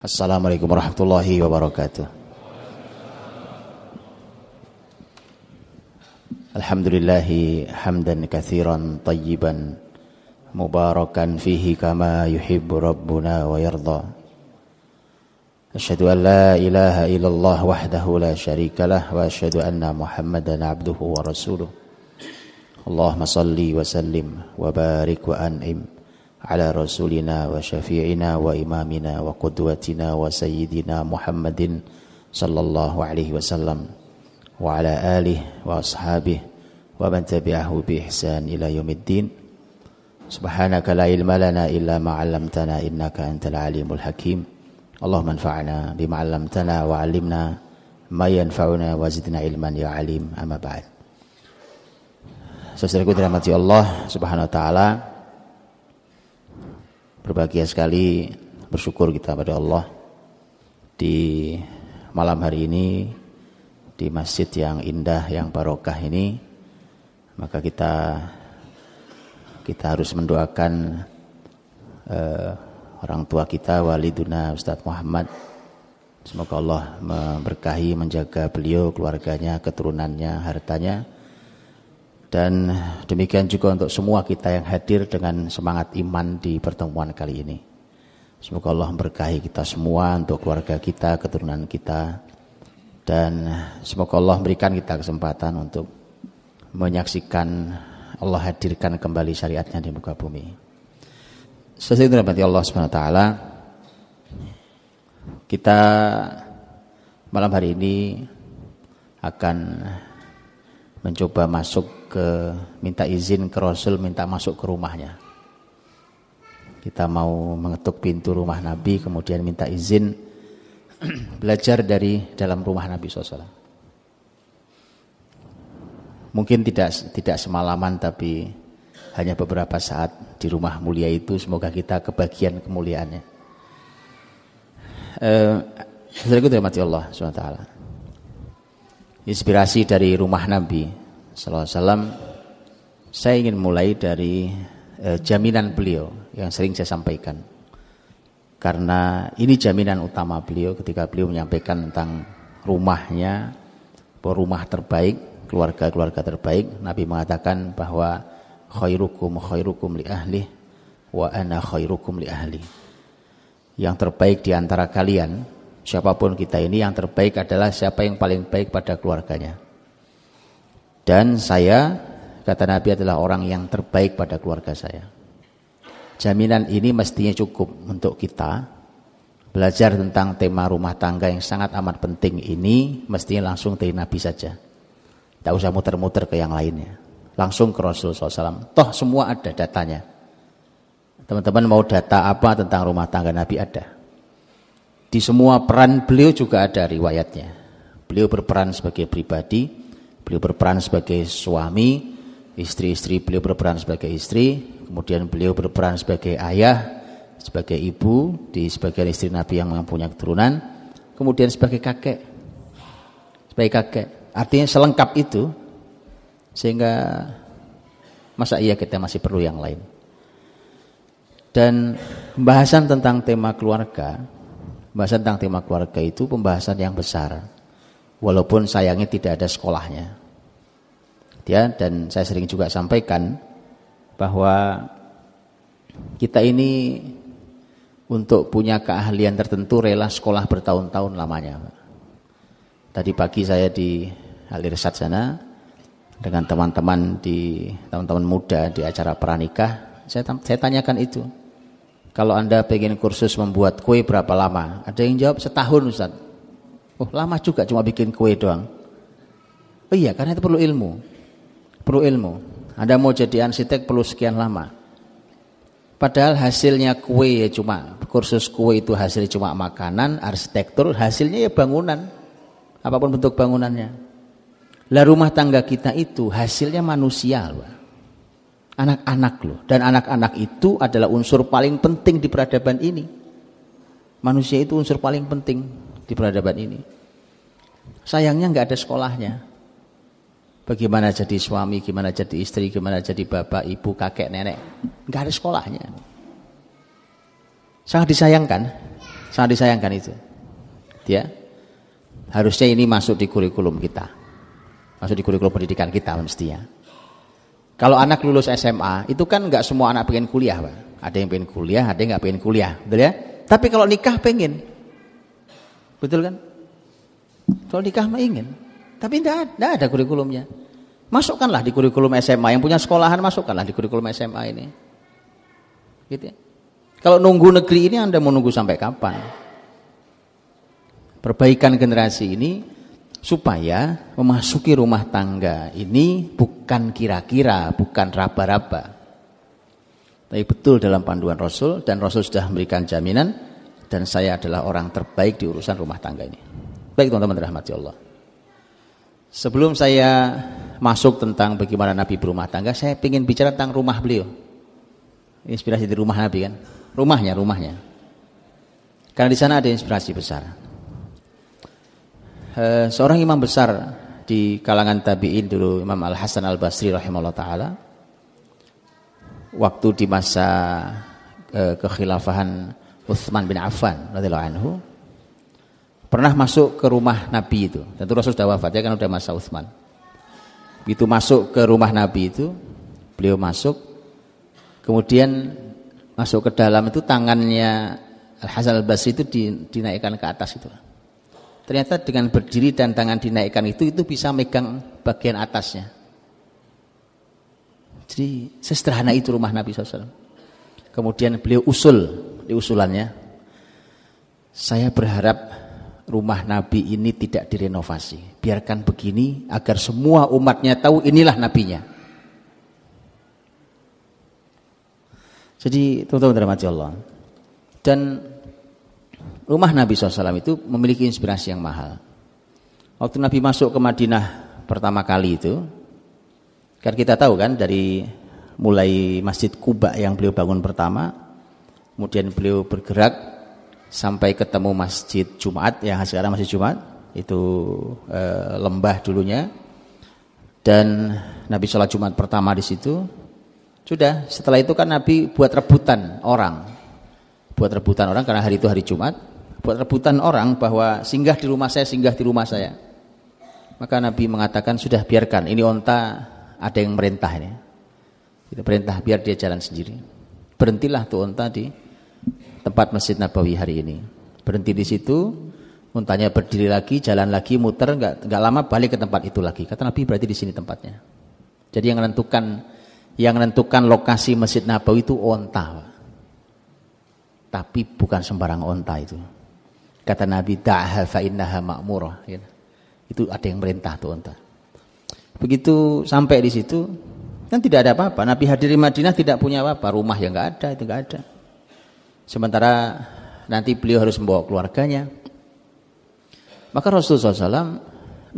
Assalamualaikum warahmatullahi wabarakatuh. Alhamdulillahi hamdan kathiran tayyiban mubarakan fihi kama yuhibbu rabbuna wa yarda. Asyhadu an la ilaha illallah wahdahu la syarikalah wa asyhadu anna Muhammadan abduhu wa rasuluh. Allahumma salli wa sallim wa barik wa an'im على رسولنا وشفيعنا وإمامنا وقدوتنا وسيدنا محمد صلى الله عليه وسلم وعلى آله وأصحابه ومن تبعه بإحسان إلى يوم الدين سبحانك لا علم لنا إلا ما علمتنا إنك أنت العليم الحكيم اللهم انفعنا بما علمتنا وعلمنا ما ينفعنا وزدنا علما يا عليم أما بعد Saudaraku dirahmati Allah Subhanahu wa taala Berbahagia sekali bersyukur kita pada Allah di malam hari ini di masjid yang indah yang barokah ini. Maka kita kita harus mendoakan uh, orang tua kita waliduna Ustadz Muhammad. Semoga Allah memberkahi menjaga beliau keluarganya keturunannya hartanya dan demikian juga untuk semua kita yang hadir dengan semangat iman di pertemuan kali ini. Semoga Allah memberkahi kita semua untuk keluarga kita, keturunan kita. Dan semoga Allah memberikan kita kesempatan untuk menyaksikan Allah hadirkan kembali syariatnya di muka bumi. Sesuai dengan Allah SWT, kita malam hari ini akan mencoba masuk ke minta izin ke Rasul minta masuk ke rumahnya. Kita mau mengetuk pintu rumah Nabi kemudian minta izin belajar dari dalam rumah Nabi SAW. Mungkin tidak tidak semalaman tapi hanya beberapa saat di rumah mulia itu semoga kita kebagian kemuliaannya. Eh, Saudaraku dirahmati Allah. Inspirasi dari rumah Nabi SAW saya ingin mulai dari eh, jaminan beliau yang sering saya sampaikan. Karena ini jaminan utama beliau ketika beliau menyampaikan tentang rumahnya rumah terbaik keluarga-keluarga terbaik Nabi mengatakan bahwa khairukum khairukum li ahli wa ana khairukum li ahli. Yang terbaik di antara kalian siapa pun kita ini yang terbaik adalah siapa yang paling baik pada keluarganya dan saya, kata Nabi adalah orang yang terbaik pada keluarga saya. Jaminan ini mestinya cukup untuk kita belajar tentang tema rumah tangga yang sangat amat penting ini mestinya langsung dari Nabi saja. Tidak usah muter-muter ke yang lainnya. Langsung ke Rasulullah SAW. Toh semua ada datanya. Teman-teman mau data apa tentang rumah tangga Nabi ada. Di semua peran beliau juga ada riwayatnya. Beliau berperan sebagai pribadi, Beliau berperan sebagai suami, istri-istri beliau berperan sebagai istri, kemudian beliau berperan sebagai ayah, sebagai ibu di sebagian istri Nabi yang mempunyai keturunan, kemudian sebagai kakek, sebagai kakek. Artinya selengkap itu, sehingga masa iya kita masih perlu yang lain. Dan pembahasan tentang tema keluarga, pembahasan tentang tema keluarga itu pembahasan yang besar. Walaupun sayangnya tidak ada sekolahnya ya dan saya sering juga sampaikan bahwa kita ini untuk punya keahlian tertentu rela sekolah bertahun-tahun lamanya. Tadi pagi saya di Alirsat sana dengan teman-teman di teman-teman muda di acara pranikah, saya, saya tanyakan itu. Kalau Anda pengen kursus membuat kue berapa lama? Ada yang jawab setahun Ustaz. Oh lama juga cuma bikin kue doang. Oh iya karena itu perlu ilmu perlu ilmu. Anda mau jadi arsitek perlu sekian lama. Padahal hasilnya kue ya cuma kursus kue itu hasilnya cuma makanan, arsitektur, hasilnya ya bangunan. Apa pun bentuk bangunannya. Lah rumah tangga kita itu hasilnya manusia loh. Anak-anak loh. Dan anak-anak itu adalah unsur paling penting di peradaban ini. Manusia itu unsur paling penting di peradaban ini. Sayangnya nggak ada sekolahnya. Bagaimana jadi suami, gimana jadi istri, gimana jadi bapak, ibu, kakek, nenek. Enggak ada sekolahnya. Sangat disayangkan. Sangat disayangkan itu. Ya. Harusnya ini masuk di kurikulum kita. Masuk di kurikulum pendidikan kita mestinya. Kalau anak lulus SMA, itu kan nggak semua anak pengen kuliah, Pak. Ada yang pengen kuliah, ada yang nggak pengen kuliah, betul ya? Tapi kalau nikah pengen, betul kan? Kalau nikah mah ingin, tapi tidak ada, ada kurikulumnya. Masukkanlah di kurikulum SMA yang punya sekolahan masukkanlah di kurikulum SMA ini. Gitu ya. Kalau nunggu negeri ini Anda mau nunggu sampai kapan? Perbaikan generasi ini supaya memasuki rumah tangga ini bukan kira-kira, bukan raba-raba. Tapi betul dalam panduan Rasul dan Rasul sudah memberikan jaminan dan saya adalah orang terbaik di urusan rumah tangga ini. Baik teman-teman rahmati Allah. Sebelum saya masuk tentang bagaimana Nabi berumah tangga, saya ingin bicara tentang rumah beliau. Inspirasi di rumah Nabi kan? Rumahnya, rumahnya. Karena di sana ada inspirasi besar. E, seorang imam besar di kalangan tabi'in dulu Imam Al Hasan Al Basri rahimahullah taala waktu di masa e, kekhilafahan Utsman bin Affan radhiyallahu anhu pernah masuk ke rumah Nabi itu. Tentu Rasul sudah wafat ya kan udah masa Utsman. Begitu masuk ke rumah Nabi itu, beliau masuk, kemudian masuk ke dalam itu tangannya Al Hasan Al Basri itu dinaikkan ke atas itu. Ternyata dengan berdiri dan tangan dinaikkan itu itu bisa megang bagian atasnya. Jadi sesederhana itu rumah Nabi SAW. Kemudian beliau usul di usulannya, saya berharap rumah Nabi ini tidak direnovasi. Biarkan begini agar semua umatnya tahu inilah nabinya. Jadi teman-teman dirahmati Allah. Dan rumah Nabi SAW itu memiliki inspirasi yang mahal. Waktu Nabi masuk ke Madinah pertama kali itu, kan kita tahu kan dari mulai Masjid Kuba yang beliau bangun pertama, kemudian beliau bergerak sampai ketemu masjid Jumat yang sekarang masjid Jumat itu e, lembah dulunya. Dan Nabi sholat Jumat pertama di situ. Sudah setelah itu kan Nabi buat rebutan orang. Buat rebutan orang karena hari itu hari Jumat. Buat rebutan orang bahwa singgah di rumah saya singgah di rumah saya. Maka Nabi mengatakan sudah biarkan. Ini onta ada yang merintah ini. Tidak perintah biar dia jalan sendiri. Berhentilah tuh onta di tempat Masjid Nabawi hari ini. Berhenti di situ, untanya berdiri lagi, jalan lagi, muter, nggak nggak lama balik ke tempat itu lagi. Kata Nabi berarti di sini tempatnya. Jadi yang menentukan yang menentukan lokasi Masjid Nabawi itu onta. Tapi bukan sembarang onta itu. Kata Nabi, "Da'ha fa innaha ma'murah." Ya. Itu ada yang merintah tuh onta. Begitu sampai di situ, kan tidak ada apa-apa. Nabi hadir di Madinah tidak punya apa-apa, rumah yang nggak ada, itu nggak ada. Sementara nanti beliau harus membawa keluarganya. Maka Rasulullah SAW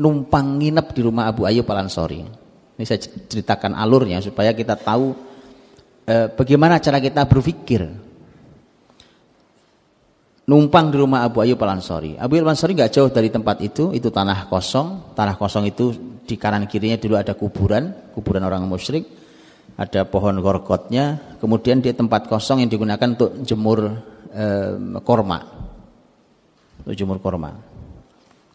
numpang nginep di rumah Abu Ayyub Al Ansori. Ini saya ceritakan alurnya supaya kita tahu eh, bagaimana cara kita berpikir. Numpang di rumah Abu Ayyub Al Ansori. Abu Ayyub Al Ansori nggak jauh dari tempat itu, itu tanah kosong. Tanah kosong itu di kanan kirinya dulu ada kuburan, kuburan orang musyrik ada pohon gorgotnya, kemudian dia tempat kosong yang digunakan untuk jemur e, korma, untuk jemur korma.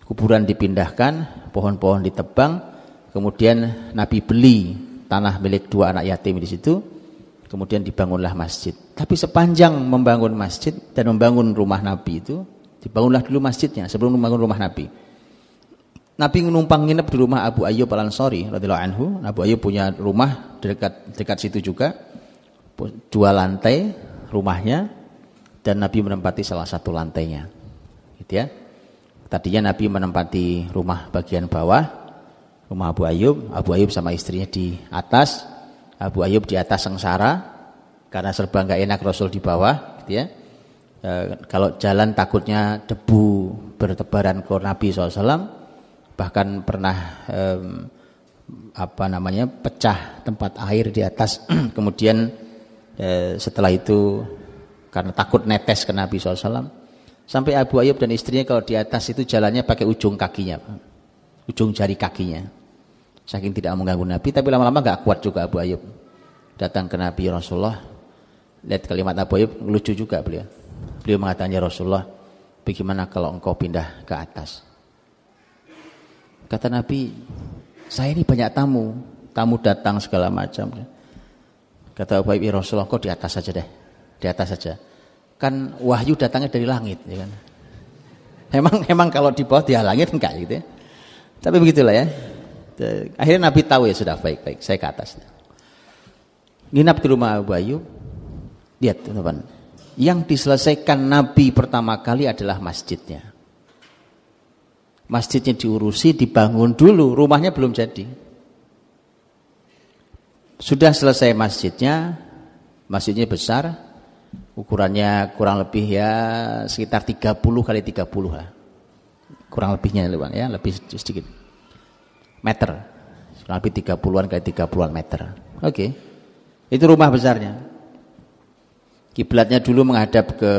Kuburan dipindahkan, pohon-pohon ditebang, kemudian Nabi beli tanah milik dua anak yatim di situ, kemudian dibangunlah masjid. Tapi sepanjang membangun masjid dan membangun rumah Nabi itu, dibangunlah dulu masjidnya sebelum membangun rumah Nabi. Nabi numpang nginep di rumah Abu Ayyub Al Ansori radhiyallahu anhu. Abu Ayyub punya rumah dekat dekat situ juga. Dua lantai rumahnya dan Nabi menempati salah satu lantainya. Gitu ya. Tadinya Nabi menempati rumah bagian bawah, rumah Abu Ayyub, Abu Ayyub sama istrinya di atas, Abu Ayyub di atas sengsara karena serba nggak enak Rasul di bawah, gitu ya. E, kalau jalan takutnya debu bertebaran ke Nabi SAW bahkan pernah um, apa namanya pecah tempat air di atas. Kemudian eh, setelah itu karena takut netes ke Nabi SAW sampai Abu Ayub dan istrinya kalau di atas itu jalannya pakai ujung kakinya ujung jari kakinya. Saking tidak mengganggu Nabi tapi lama-lama gak kuat juga Abu Ayub datang ke Nabi Rasulullah. Lihat kalimat Abu Ayub lucu juga beliau. Beliau mengatakan ya Rasulullah bagaimana kalau engkau pindah ke atas? Kata Nabi, saya ini banyak tamu, tamu datang segala macam. Kata Abu Bakar Rasulullah, kau di atas saja deh, di atas saja. Kan wahyu datangnya dari langit, ya kan? Emang emang kalau di bawah dia langit enggak gitu ya. Tapi begitulah ya. Akhirnya Nabi tahu ya sudah baik-baik, saya ke atas. Nginap di rumah Abu. Lihat teman-teman. Yang diselesaikan Nabi pertama kali adalah masjidnya. Masjidnya diurusi, dibangun dulu, rumahnya belum jadi. Sudah selesai masjidnya, masjidnya besar, ukurannya kurang lebih ya sekitar 30 kali 30 lah. Kurang lebihnya ya, lebih sedikit. Meter. Kurang lebih 30-an kali 30-an meter. Oke. Okay. Itu rumah besarnya. Kiblatnya dulu menghadap ke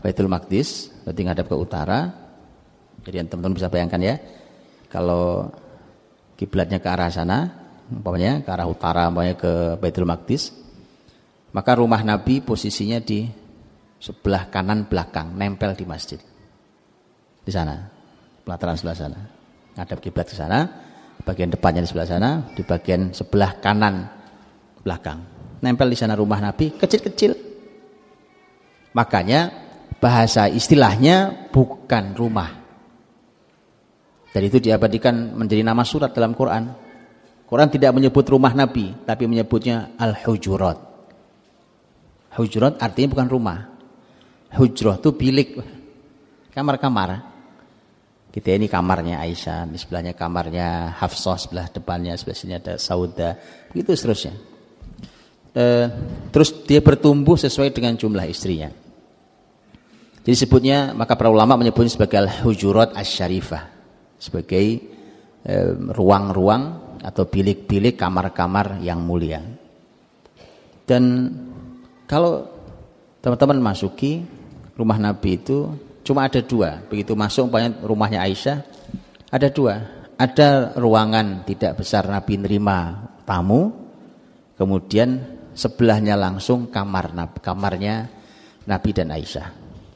Baitul Maqdis, berarti menghadap ke utara. Jadi teman-teman bisa bayangkan ya, kalau kiblatnya ke arah sana, umpamanya ke arah utara, umpamanya ke Baitul Maqdis, maka rumah Nabi posisinya di sebelah kanan belakang, nempel di masjid. Di sana, pelataran sebelah sana. Ngadap kiblat ke sana, bagian depannya di sebelah sana, di bagian sebelah kanan belakang. Nempel di sana rumah Nabi, kecil-kecil. Makanya bahasa istilahnya bukan rumah, dan itu diabadikan menjadi nama surat dalam Quran. Quran tidak menyebut rumah Nabi, tapi menyebutnya Al-Hujurat. Hujurat artinya bukan rumah. Hujrah itu bilik, kamar-kamar. Kita ini kamarnya Aisyah, di sebelahnya kamarnya Hafsah, sebelah depannya, sebelah sini ada Sauda, begitu seterusnya. E, terus dia bertumbuh sesuai dengan jumlah istrinya. Jadi sebutnya, maka para ulama menyebutnya sebagai Al-Hujurat Asy-Syarifah sebagai ruang-ruang eh, atau bilik-bilik kamar-kamar yang mulia. Dan kalau teman-teman masuki rumah Nabi itu cuma ada dua. Begitu masuk banyak rumahnya Aisyah ada dua. Ada ruangan tidak besar Nabi nerima tamu, kemudian sebelahnya langsung kamar kamarnya Nabi dan Aisyah.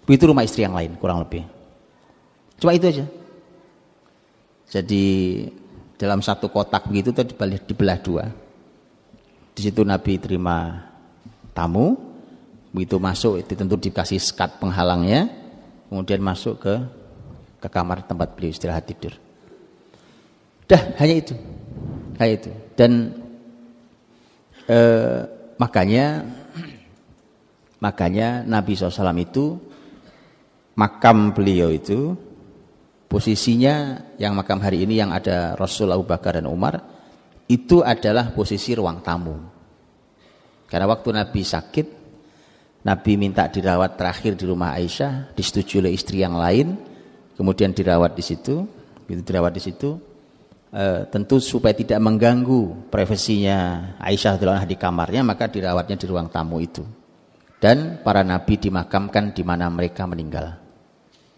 Begitu rumah istri yang lain kurang lebih. Cuma itu aja. Jadi dalam satu kotak begitu itu dibelah, dibelah dua. Di situ Nabi terima tamu, begitu masuk itu tentu dikasih skat penghalangnya, kemudian masuk ke ke kamar tempat beliau istirahat tidur. Dah hanya itu, hanya itu. Dan eh, makanya makanya Nabi SAW itu makam beliau itu Posisinya yang makam hari ini yang ada Rasul Abu Bakar dan Umar itu adalah posisi ruang tamu. Karena waktu Nabi sakit, Nabi minta dirawat terakhir di rumah Aisyah, disetujui oleh istri yang lain, kemudian dirawat di situ, itu dirawat di situ. E, tentu supaya tidak mengganggu privasinya Aisyah di kamarnya, maka dirawatnya di ruang tamu itu. Dan para nabi dimakamkan di mana mereka meninggal.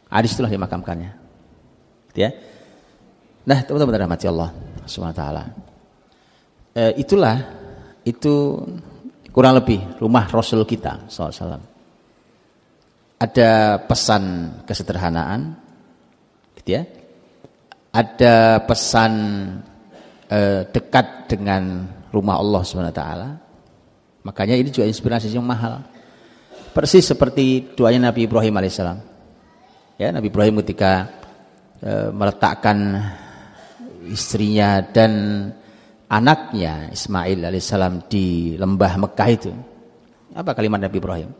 Ada itulah dimakamkannya ya. Nah, teman-teman rahmati Allah Subhanahu taala. E, itulah itu kurang lebih rumah Rasul kita SAW. Ada pesan kesederhanaan gitu ya. Ada pesan e, dekat dengan rumah Allah Subhanahu taala. Makanya ini juga inspirasi yang mahal. Persis seperti doanya Nabi Ibrahim alaihissalam. Ya, Nabi Ibrahim ketika E, meletakkan istrinya dan anaknya Ismail alaihissalam di lembah Mekah itu. Apa kalimat Nabi Ibrahim?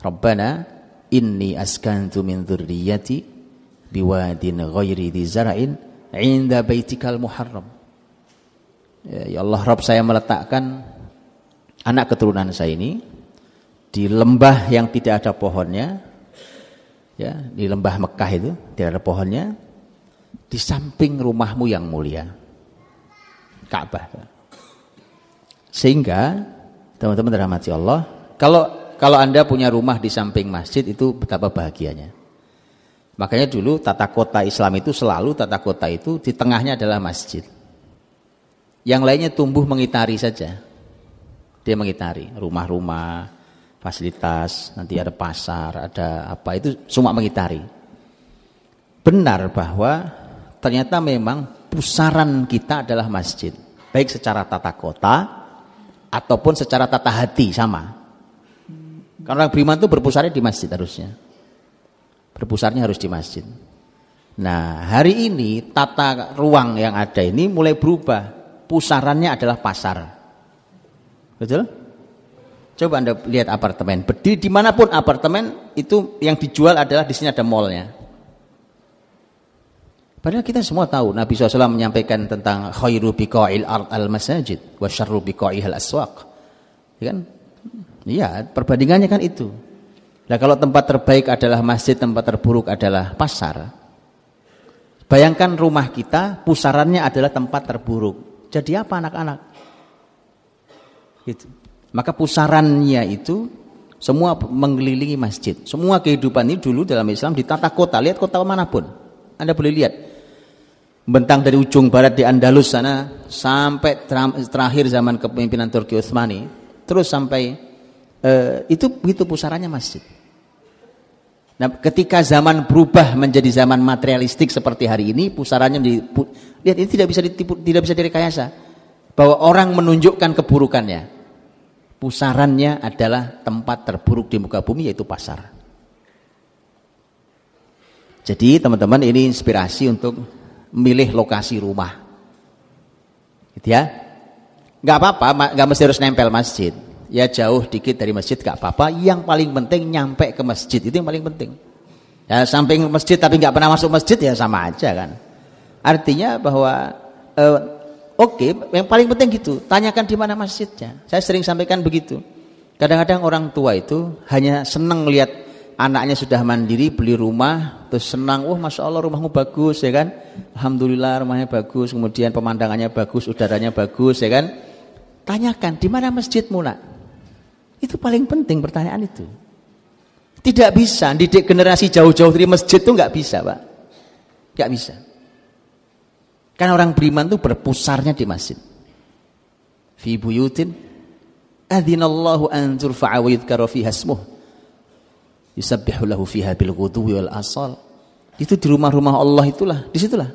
Rabbana inni askantu min dzurriyyati biwadin ghairi dzi zara'in 'inda baitikal muharram. Ya, ya Allah Rabb saya meletakkan anak keturunan saya ini di lembah yang tidak ada pohonnya ya di lembah Mekah itu tidak ada pohonnya di samping rumahmu yang mulia. Ka'bah. Sehingga teman-teman dirahmati Allah, kalau kalau Anda punya rumah di samping masjid itu betapa bahagianya. Makanya dulu tata kota Islam itu selalu tata kota itu di tengahnya adalah masjid. Yang lainnya tumbuh mengitari saja. Dia mengitari rumah-rumah, fasilitas, nanti ada pasar, ada apa itu semua mengitari. Benar bahwa ternyata memang pusaran kita adalah masjid, baik secara tata kota ataupun secara tata hati sama. Karena orang beriman itu berpusarnya di masjid harusnya. Berpusarnya harus di masjid. Nah, hari ini tata ruang yang ada ini mulai berubah. Pusarannya adalah pasar. Betul? Coba Anda lihat apartemen. Berdiri di mana pun apartemen itu yang dijual adalah di sini ada mallnya. Padahal kita semua tahu Nabi SAW menyampaikan tentang khairu biqa'il al masajid wa syarru biqa'ihal aswaq. Ya kan? Iya, perbandingannya kan itu. Nah kalau tempat terbaik adalah masjid, tempat terburuk adalah pasar. Bayangkan rumah kita, pusarannya adalah tempat terburuk. Jadi apa anak-anak? Gitu. Maka pusarannya itu semua mengelilingi masjid. Semua kehidupan ini dulu dalam Islam ditata kota. Lihat kota mana pun. Anda boleh lihat. Bentang dari ujung barat di Andalus sana sampai terakhir zaman kepemimpinan Turki Utsmani, terus sampai eh, itu begitu pusarannya masjid. Nah, ketika zaman berubah menjadi zaman materialistik seperti hari ini, pusarannya menjadi lihat ini tidak bisa ditipu, tidak bisa direkayasa. Bahwa orang menunjukkan keburukannya. Pusarannya adalah tempat terburuk di muka bumi yaitu pasar. Jadi teman-teman ini inspirasi untuk milih lokasi rumah. Gitu ya. Gak apa-apa, gak mesti harus nempel masjid ya jauh dikit dari masjid gak apa-apa. Yang paling penting nyampe ke masjid itu yang paling penting. Ya samping masjid tapi nggak pernah masuk masjid ya sama aja kan. Artinya bahwa uh, oke, okay, yang paling penting gitu. Tanyakan di mana masjidnya. Saya sering sampaikan begitu. Kadang-kadang orang tua itu hanya senang lihat anaknya sudah mandiri beli rumah terus senang wah masya Allah rumahmu bagus ya kan alhamdulillah rumahnya bagus kemudian pemandangannya bagus udaranya bagus ya kan tanyakan di mana masjidmu nak itu paling penting pertanyaan itu. Tidak bisa didik generasi jauh-jauh dari masjid itu nggak bisa, Pak. Nggak bisa. Karena orang beriman itu berpusarnya di masjid. Fi buyutin adzinallahu an turfa'a wa yudhkara. Yusabbihu lahu fiha bil ghudwi wal asal. Itu di rumah-rumah Allah itulah, di situlah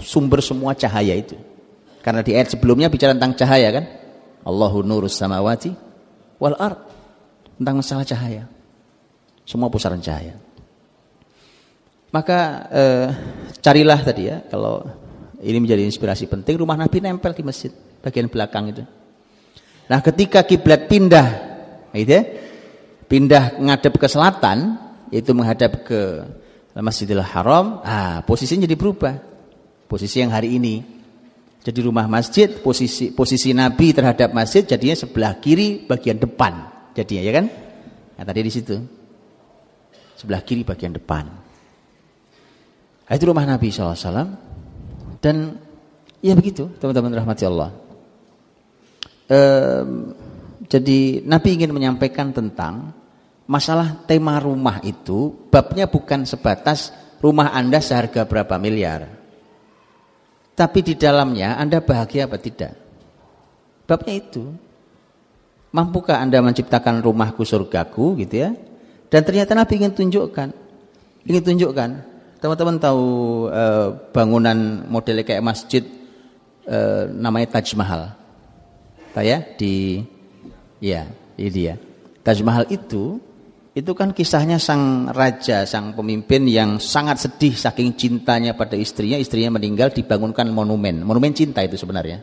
sumber semua cahaya itu. Karena di ayat sebelumnya bicara tentang cahaya kan? Allahu nurus samawati wal ard tentang masalah cahaya. Semua pusaran cahaya. Maka eh, carilah tadi ya kalau ini menjadi inspirasi penting rumah Nabi nempel di masjid bagian belakang itu. Nah, ketika kiblat pindah gitu ya, pindah ngadep ke selatan yaitu menghadap ke Masjidil Haram, ah posisinya jadi berubah. Posisi yang hari ini jadi rumah masjid, posisi posisi Nabi terhadap masjid jadinya sebelah kiri bagian depan. Jadinya ya kan? Nah, tadi di situ. Sebelah kiri bagian depan. Nah, itu rumah Nabi SAW. Dan ya begitu teman-teman rahmati Allah. Ehm, jadi Nabi ingin menyampaikan tentang masalah tema rumah itu babnya bukan sebatas rumah Anda seharga berapa miliar. Tapi di dalamnya Anda bahagia apa tidak? Babnya itu. Mampukah Anda menciptakan rumahku surgaku gitu ya? Dan ternyata Nabi ingin tunjukkan. Ingin tunjukkan. Teman-teman tahu eh, bangunan model kayak masjid eh, namanya Taj Mahal. Tahu ya? Di ya, ini dia. Taj Mahal itu itu kan kisahnya sang raja, sang pemimpin yang sangat sedih saking cintanya pada istrinya, istrinya meninggal dibangunkan monumen. Monumen cinta itu sebenarnya.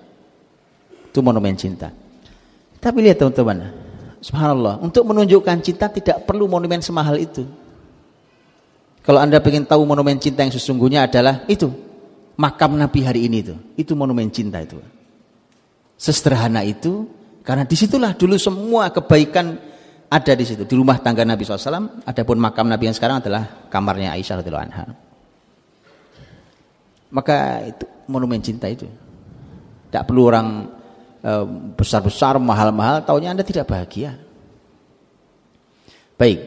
Itu monumen cinta. Tapi lihat teman-teman, subhanallah, untuk menunjukkan cinta tidak perlu monumen semahal itu. Kalau Anda ingin tahu monumen cinta yang sesungguhnya adalah itu, makam Nabi hari ini itu. Itu monumen cinta itu. Sesederhana itu, karena di situlah dulu semua kebaikan ada di situ di rumah tangga Nabi SAW. Adapun makam Nabi yang sekarang adalah kamarnya Aisyah radhiyallahu anha. Maka itu monumen cinta itu. Tidak perlu orang eh, besar-besar, mahal-mahal, taunya Anda tidak bahagia. Baik,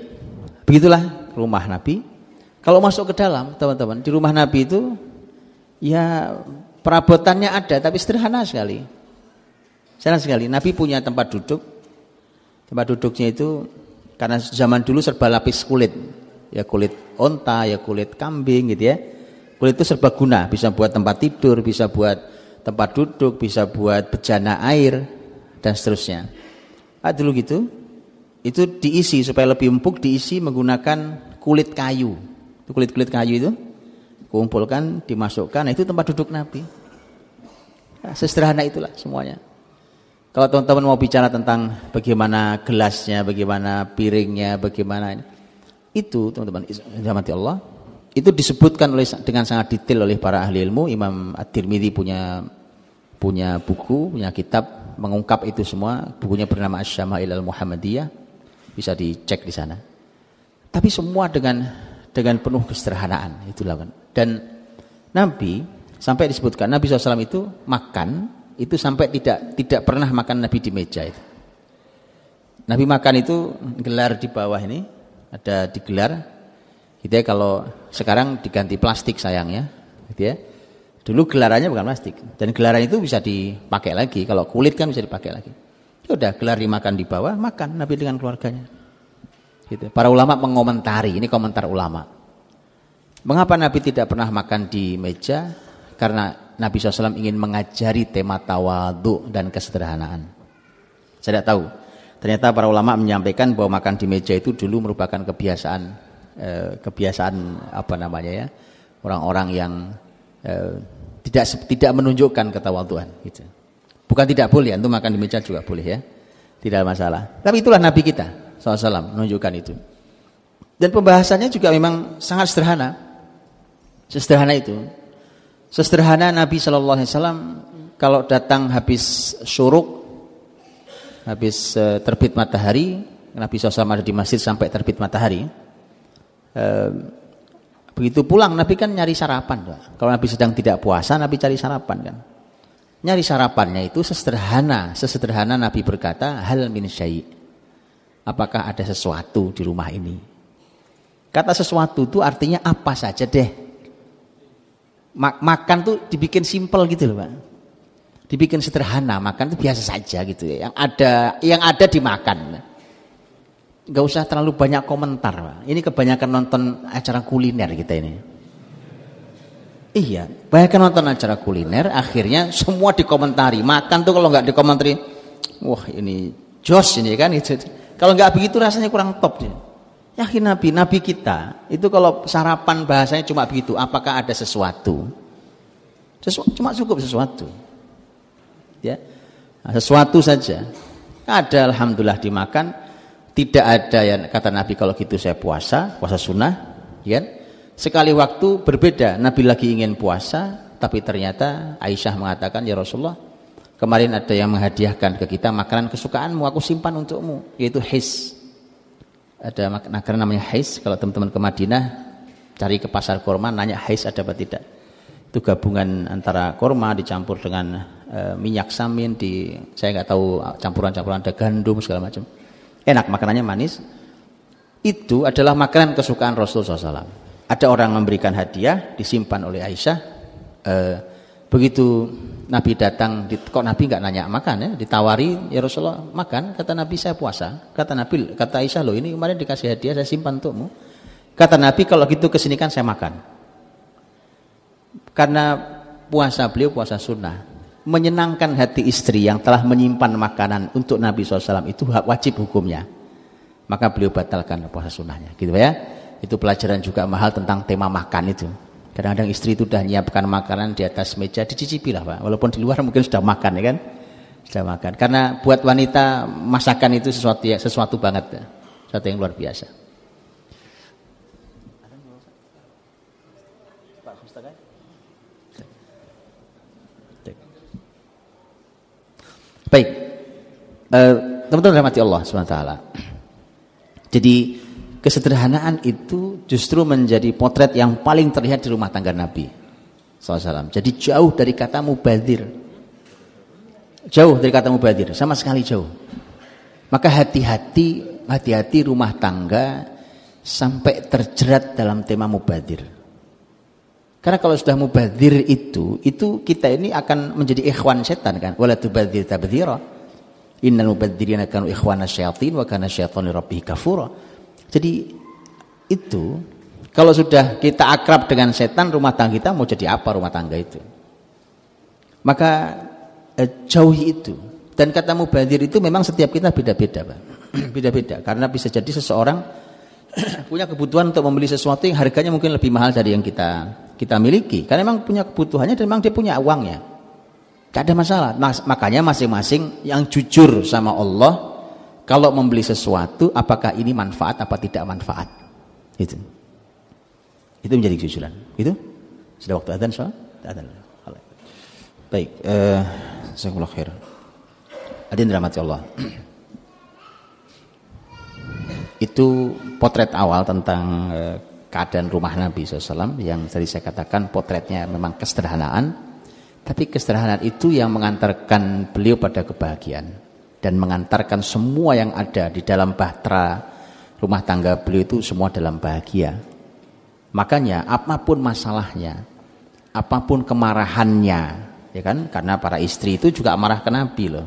begitulah rumah Nabi. Kalau masuk ke dalam, teman-teman, di rumah Nabi itu ya perabotannya ada, tapi sederhana sekali. Sederhana sekali. Nabi punya tempat duduk, Tempat duduknya itu Karena zaman dulu serba lapis kulit. Ya kulit onta, ya kulit kambing gitu ya. Kulit itu serba guna, bisa buat tempat tidur, bisa buat tempat duduk, bisa buat bejana air dan seterusnya. Ah, dulu gitu. Itu diisi supaya lebih empuk diisi menggunakan kulit kayu. Kulit-kulit kayu itu kumpulkan, dimasukkan, nah itu tempat duduk Nabi. Nah, sesederhana itulah semuanya. Kalau teman-teman mau bicara tentang bagaimana gelasnya, bagaimana piringnya, bagaimana ini, itu teman-teman rahmati Allah, itu disebutkan oleh dengan sangat detail oleh para ahli ilmu. Imam At-Tirmidzi punya punya buku, punya kitab mengungkap itu semua. Bukunya bernama Asy-Syama'il Al-Muhammadiyah. Bisa dicek di sana. Tapi semua dengan dengan penuh kesederhanaan itulah kan. Dan Nabi sampai disebutkan Nabi SAW itu makan itu sampai tidak tidak pernah makan Nabi di meja itu. Nabi makan itu gelar di bawah ini ada digelar. Gitu ya kalau sekarang diganti plastik sayangnya, gitu ya. Dulu gelarannya bukan plastik dan gelaran itu bisa dipakai lagi. Kalau kulit kan bisa dipakai lagi. Ya udah gelar dimakan di bawah, makan Nabi dengan keluarganya. Gitu. Para ulama mengomentari, ini komentar ulama. Mengapa Nabi tidak pernah makan di meja? Karena Nabi SAW ingin mengajari tema tawadu dan kesederhanaan. Saya tidak tahu. Ternyata para ulama menyampaikan bahwa makan di meja itu dulu merupakan kebiasaan eh, kebiasaan apa namanya ya orang-orang yang eh, tidak tidak menunjukkan ketawaduan. Gitu. Bukan tidak boleh, untuk makan di meja juga boleh ya, tidak masalah. Tapi itulah Nabi kita SAW menunjukkan itu. Dan pembahasannya juga memang sangat sederhana, sesederhana itu. Sesederhana Nabi Shallallahu Alaihi Wasallam kalau datang habis syuruk, habis uh, terbit matahari, Nabi SAW ada di masjid sampai terbit matahari. Uh, begitu pulang Nabi kan nyari sarapan. Kalau Nabi sedang tidak puasa, Nabi cari sarapan kan. Nyari sarapannya itu sesederhana, sesederhana Nabi berkata hal min syai. Apakah ada sesuatu di rumah ini? Kata sesuatu itu artinya apa saja deh makan tuh dibikin simpel gitu loh pak. Dibikin sederhana makan itu biasa saja gitu ya. Yang ada yang ada dimakan. Nggak usah terlalu banyak komentar pak. Ini kebanyakan nonton acara kuliner kita ini. Iya banyak nonton acara kuliner akhirnya semua dikomentari. Makan tuh kalau nggak dikomentari wah ini jos ini kan itu kalau nggak begitu rasanya kurang top dia Yakin Nabi, Nabi kita itu kalau sarapan bahasanya cuma begitu, apakah ada sesuatu? Sesuatu cuma cukup sesuatu. Ya. Nah, sesuatu saja. Ada alhamdulillah dimakan, tidak ada yang kata Nabi kalau gitu saya puasa, puasa sunnah, ya. Sekali waktu berbeda, Nabi lagi ingin puasa, tapi ternyata Aisyah mengatakan, "Ya Rasulullah, kemarin ada yang menghadiahkan ke kita makanan kesukaanmu, aku simpan untukmu, yaitu his." Ada makanan namanya hais. Kalau teman-teman ke Madinah cari ke pasar kurma nanya hais ada apa tidak. Itu gabungan antara kurma dicampur dengan e, minyak samin di saya nggak tahu campuran-campuran ada gandum segala macam. Enak makanannya manis. Itu adalah makanan kesukaan Rasul SAW ada orang memberikan hadiah disimpan oleh Aisyah e, begitu Nabi datang, kok Nabi nggak nanya makan ya, ditawari ya Rasulullah makan, kata Nabi saya puasa, kata Nabi, kata Aisyah loh ini kemarin dikasih hadiah saya simpan untukmu, kata Nabi kalau gitu ke sini kan saya makan, karena puasa beliau puasa sunnah, menyenangkan hati istri yang telah menyimpan makanan untuk Nabi SAW itu wajib hukumnya, maka beliau batalkan puasa sunnahnya, gitu ya, itu pelajaran juga mahal tentang tema makan itu. Kadang-kadang istri itu sudah menyiapkan makanan di atas meja, dicicipi lah Pak. Walaupun di luar mungkin sudah makan ya kan. Sudah makan. Karena buat wanita masakan itu sesuatu ya, sesuatu banget. Ya. Sesuatu yang luar biasa. Baik. Eh, teman-teman rahmati Allah SWT. Jadi kesederhanaan itu justru menjadi potret yang paling terlihat di rumah tangga Nabi SAW. Jadi jauh dari kata mubadir. Jauh dari kata mubadir, sama sekali jauh. Maka hati-hati, hati-hati rumah tangga sampai terjerat dalam tema mubadir. Karena kalau sudah mubadir itu, itu kita ini akan menjadi ikhwan setan kan. Wala tubadir tabdhira. Innal mubadzirina kanu ikhwana syayatin wa kana syaitanu rabbih kafura. Jadi itu kalau sudah kita akrab dengan setan rumah tangga kita mau jadi apa rumah tangga itu? Maka eh, jauhi itu. Dan kata mubadir itu memang setiap kita beda-beda, Pak. Beda-beda karena bisa jadi seseorang punya kebutuhan untuk membeli sesuatu yang harganya mungkin lebih mahal dari yang kita kita miliki. Karena memang punya kebutuhannya dan memang dia punya uangnya. Tidak ada masalah. Mas, makanya masing-masing yang jujur sama Allah kalau membeli sesuatu apakah ini manfaat apa tidak manfaat. Itu. Itu menjadi kejujuran. Itu sudah waktu adzan soal? Adzan. Baik, eh uh, khair. Adin dirahmati Allah. Itu potret awal tentang uh, keadaan rumah Nabi SAW yang tadi saya katakan potretnya memang kesederhanaan tapi kesederhanaan itu yang mengantarkan beliau pada kebahagiaan dan mengantarkan semua yang ada di dalam bahtera rumah tangga beliau itu semua dalam bahagia. Makanya apa pun masalahnya apa pun kemarahannya ya kan? Karena para istri itu juga marah ke Nabi loh.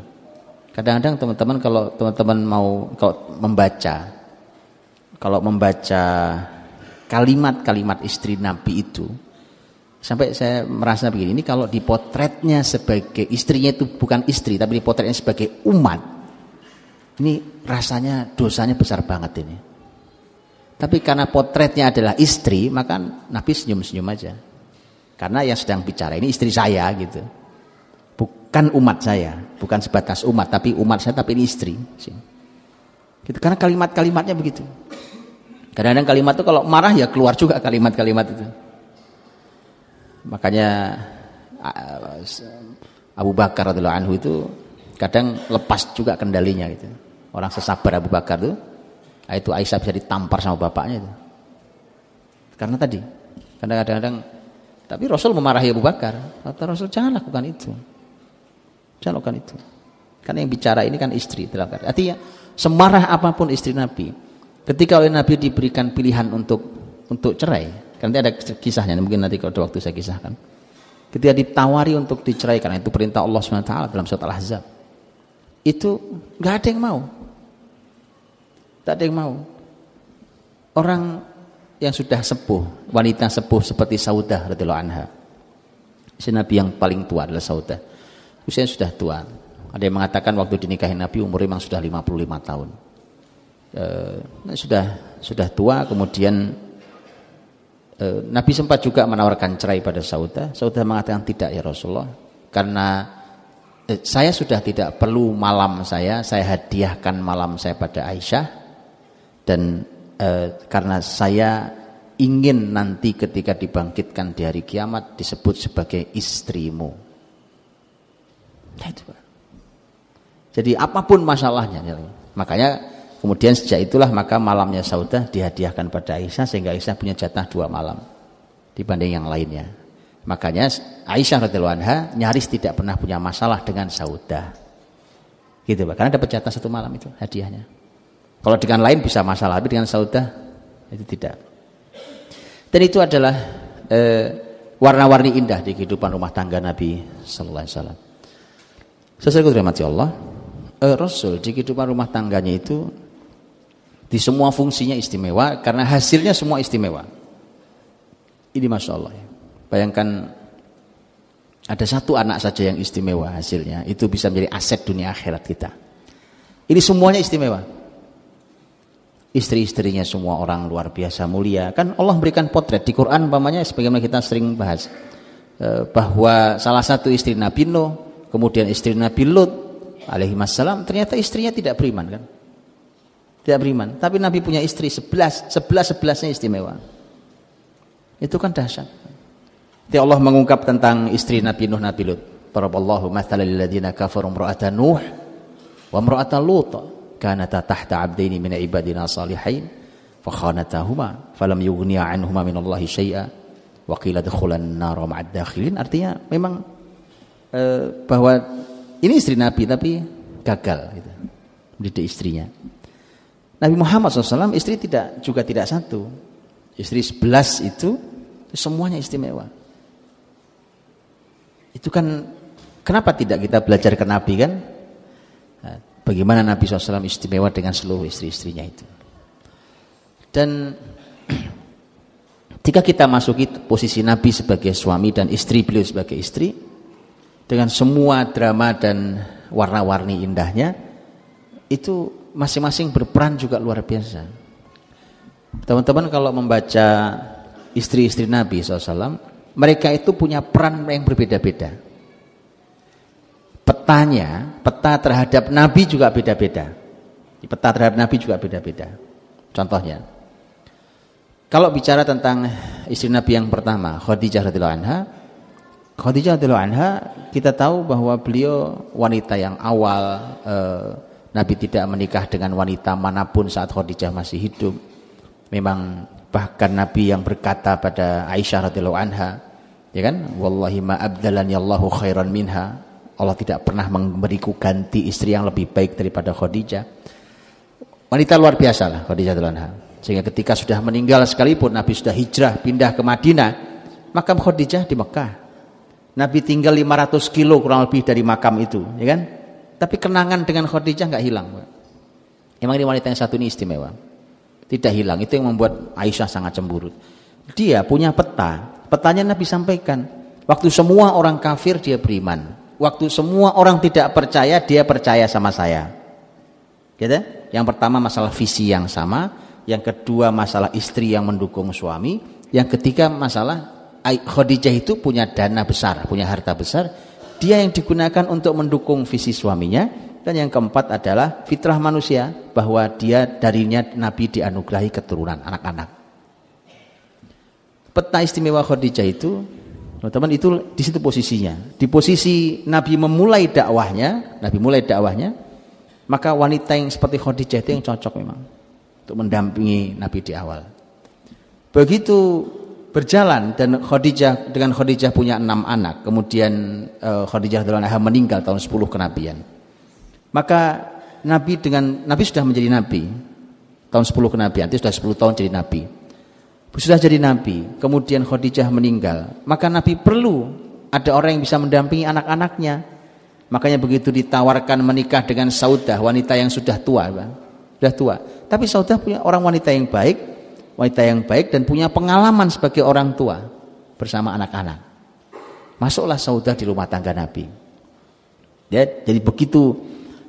Kadang-kadang teman-teman kalau teman-teman mau kalau membaca kalau membaca kalimat-kalimat istri Nabi itu sampai saya merasa begini ini kalau dipotretnya sebagai istrinya itu bukan istri tapi dipotretnya sebagai umat ini rasanya dosanya besar banget ini tapi karena potretnya adalah istri maka Nabi senyum-senyum aja. Karena yang sedang bicara ini istri saya gitu. Bukan umat saya bukan sebatas umat tapi umat saya tapi ini istri. Gitu. Karena kalimat-kalimatnya begitu. Kadang-kadang kalimat itu kalau marah ya keluar juga kalimat-kalimat itu. Makanya Abu Bakar radhiyallahu anhu itu kadang lepas juga kendalinya gitu. Orang sesabar Abu Bakar itu, ah, itu Aisyah bisa ditampar sama bapaknya itu. Karena tadi, kadang kadang tapi Rasul memarahi Abu Bakar. Kata Rasul jangan lakukan itu. Jangan lakukan itu. Karena yang bicara ini kan istri dalam Artinya semarah apa pun istri Nabi, Ketika oleh Nabi diberikan pilihan untuk untuk cerai, nanti ada kisahnya, mungkin nanti kalau ada waktu saya kisahkan. Ketika ditawari untuk dicerai karena itu perintah Allah SWT dalam surat Al-Ahzab. Itu nggak ada yang mau. Tak ada yang mau. Orang yang sudah sepuh, wanita sepuh seperti Saudah radhiyallahu anha. Si Nabi yang paling tua adalah Saudah. Usianya sudah tua. Ada yang mengatakan waktu dinikahi Nabi umur memang sudah 55 tahun eh, sudah sudah tua kemudian eh, Nabi sempat juga menawarkan cerai pada Saudah Saudah mengatakan tidak ya Rasulullah karena eh, saya sudah tidak perlu malam saya saya hadiahkan malam saya pada Aisyah dan eh, karena saya ingin nanti ketika dibangkitkan di hari kiamat disebut sebagai istrimu jadi apa pun masalahnya makanya Kemudian sejak itulah maka malamnya Saudah dihadiahkan pada Aisyah sehingga Aisyah punya jatah dua malam dibanding yang lainnya. Makanya Aisyah radhiyallahu anha nyaris tidak pernah punya masalah dengan Saudah. Gitu Pak. Karena dapat jatah satu malam itu hadiahnya. Kalau dengan lain bisa masalah, tapi dengan Saudah itu tidak. Dan itu adalah eh, warna-warni indah di kehidupan rumah tangga Nabi sallallahu alaihi wasallam. Sesuai Allah, eh, Rasul di kehidupan rumah tangganya itu di semua fungsinya istimewa karena hasilnya semua istimewa. Ini masya Allah. Ya. Bayangkan ada satu anak saja yang istimewa hasilnya, itu bisa menjadi aset dunia akhirat kita. Ini semuanya istimewa. Istri-istrinya semua orang luar biasa mulia. Kan Allah berikan potret di Quran umpamanya sebagaimana kita sering bahas eh, bahwa salah satu istri Nabi Nuh, kemudian istri Nabi Lut alaihi ternyata istrinya tidak beriman kan tidak beriman. Tapi Nabi punya istri sebelas, sebelas sebelasnya istimewa. Itu kan dahsyat. Jadi Allah mengungkap tentang istri Nabi Nuh Nabi Lut. Taraballahu mathalan ladzina kafaru Nuh wa imra'atan Lut kanata tahta 'abdaini min ibadina salihin fa khanatahuma falam yughniya 'anhuma min Allah syai'a wa qila dukhulan nar ma'ad dakhilin artinya memang eh, bahwa ini istri Nabi tapi gagal gitu. Mendidik istrinya. Nabi Muhammad SAW istri tidak juga tidak satu. Istri sebelas itu semuanya istimewa. Itu kan kenapa tidak kita belajar ke Nabi kan? Bagaimana Nabi SAW istimewa dengan seluruh istri-istrinya itu. Dan Jika kita masuki posisi Nabi sebagai suami dan istri beliau sebagai istri dengan semua drama dan warna-warni indahnya itu masing-masing berperan juga luar biasa. Teman-teman kalau membaca istri-istri Nabi SAW, mereka itu punya peran yang berbeda-beda. Petanya, peta terhadap Nabi juga beda-beda. Peta terhadap Nabi juga beda-beda. Contohnya, kalau bicara tentang istri Nabi yang pertama, Khadijah radhiyallahu anha, Khadijah radhiyallahu anha kita tahu bahwa beliau wanita yang awal eh, Nabi tidak menikah dengan wanita mana pun saat Khadijah masih hidup. Memang bahkan Nabi yang berkata pada Aisyah radhiyallahu anha, ya kan? Wallahi ma abdalani Allahu khairan minha. Allah tidak pernah memberiku ganti istri yang lebih baik daripada Khadijah. Wanita luar biasa lah Khadijah radhiyallahu anha. Sehingga ketika sudah meninggal sekalipun Nabi sudah hijrah pindah ke Madinah, makam Khadijah di Mekah. Nabi tinggal 500 kilo kurang lebih dari makam itu, ya kan? Tapi kenangan dengan Khadijah nggak hilang. Emang ini wanita yang satu ini istimewa. Tidak hilang, itu yang membuat Aisyah sangat cemburu. Dia punya peta, petanya Nabi sampaikan. Waktu semua orang kafir dia beriman. Waktu semua orang tidak percaya dia percaya sama saya. Gitu? Yang pertama masalah visi yang sama, yang kedua masalah istri yang mendukung suami, yang ketiga masalah Khadijah itu punya dana besar, punya harta besar, dia yang digunakan untuk mendukung visi suaminya, dan yang keempat adalah fitrah manusia bahwa dia darinya Nabi dianugerahi keturunan anak-anak. Peta istimewa Khadijah itu, teman-teman itu di situ posisinya. Di posisi Nabi memulai dakwahnya, Nabi mulai dakwahnya, maka wanita yang seperti Khadijah itu yang cocok memang untuk mendampingi Nabi di awal. Begitu berjalan dan Khadijah dengan Khadijah punya enam anak, kemudian uh, Khadijah radhiyallahu meninggal tahun 10 kenabian. Maka Nabi dengan Nabi sudah menjadi nabi tahun 10 kenabian, itu sudah 10 tahun jadi nabi. Sudah jadi nabi, kemudian Khadijah meninggal, maka Nabi perlu ada orang yang bisa mendampingi anak-anaknya. Makanya begitu ditawarkan menikah dengan Saudah, wanita yang sudah tua, sudah tua. Tapi Saudah punya orang wanita yang baik, wanita yang baik dan punya pengalaman sebagai orang tua bersama anak-anak. Masuklah Saudah di rumah tangga Nabi. Ya, jadi begitu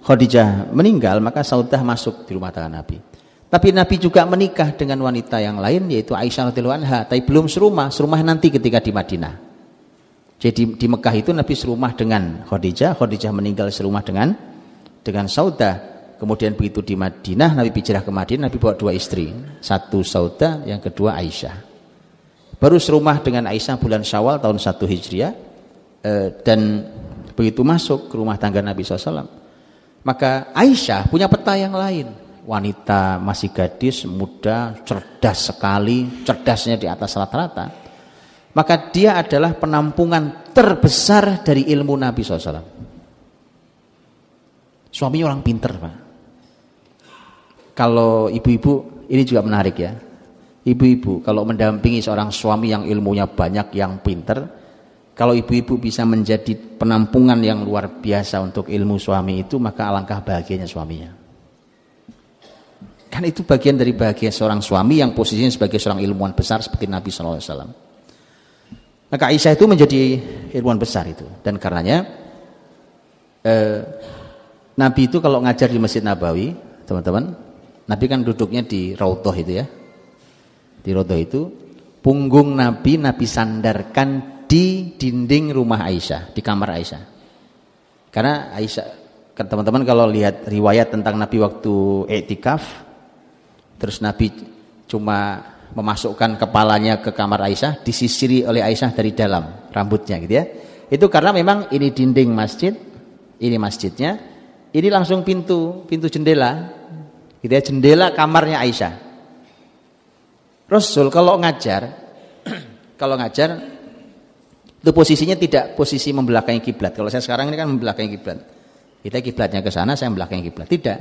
Khadijah meninggal, maka Saudah masuk di rumah tangga Nabi. Tapi Nabi juga menikah dengan wanita yang lain yaitu Aisyah radhiyallahu anha, tapi belum serumah, serumah nanti ketika di Madinah. Jadi di Mekah itu Nabi serumah dengan Khadijah, Khadijah meninggal serumah dengan dengan Saudah. Kemudian begitu di Madinah, Nabi hijrah ke Madinah, Nabi bawa dua istri. Satu Sauda, yang kedua Aisyah. Baru serumah dengan Aisyah bulan Syawal tahun 1 Hijriah. Eh, dan begitu masuk ke rumah tangga Nabi SAW. Maka Aisyah punya peta yang lain. Wanita masih gadis, muda, cerdas sekali, cerdasnya di atas rata-rata. Maka dia adalah penampungan terbesar dari ilmu Nabi SAW. Suaminya orang pinter, Pak kalau ibu-ibu ini juga menarik ya. Ibu-ibu kalau mendampingi seorang suami yang ilmunya banyak, yang pinter, kalau ibu-ibu bisa menjadi penampungan yang luar biasa untuk ilmu suami itu, maka alangkah bahagianya suaminya. Kan itu bagian dari bahagia seorang suami yang posisinya sebagai seorang ilmuwan besar seperti Nabi SAW. Maka Aisyah itu menjadi ilmuwan besar itu. Dan karenanya eh, Nabi itu kalau ngajar di Masjid Nabawi, teman-teman, Nabi kan duduknya di Raudhah itu ya. Di Raudhah itu punggung Nabi Nabi sandarkan di dinding rumah Aisyah, di kamar Aisyah. Karena Aisyah teman-teman kalau lihat riwayat tentang Nabi waktu etikaf terus Nabi cuma memasukkan kepalanya ke kamar Aisyah disisiri oleh Aisyah dari dalam rambutnya gitu ya. Itu karena memang ini dinding masjid, ini masjidnya, ini langsung pintu, pintu jendela Gitu ya, jendela kamarnya Aisyah. Rasul kalau ngajar, kalau ngajar itu posisinya tidak posisi membelakangi kiblat. Kalau saya sekarang ini kan membelakangi kiblat. Kita kiblatnya ke sana, saya membelakangi kiblat. Tidak.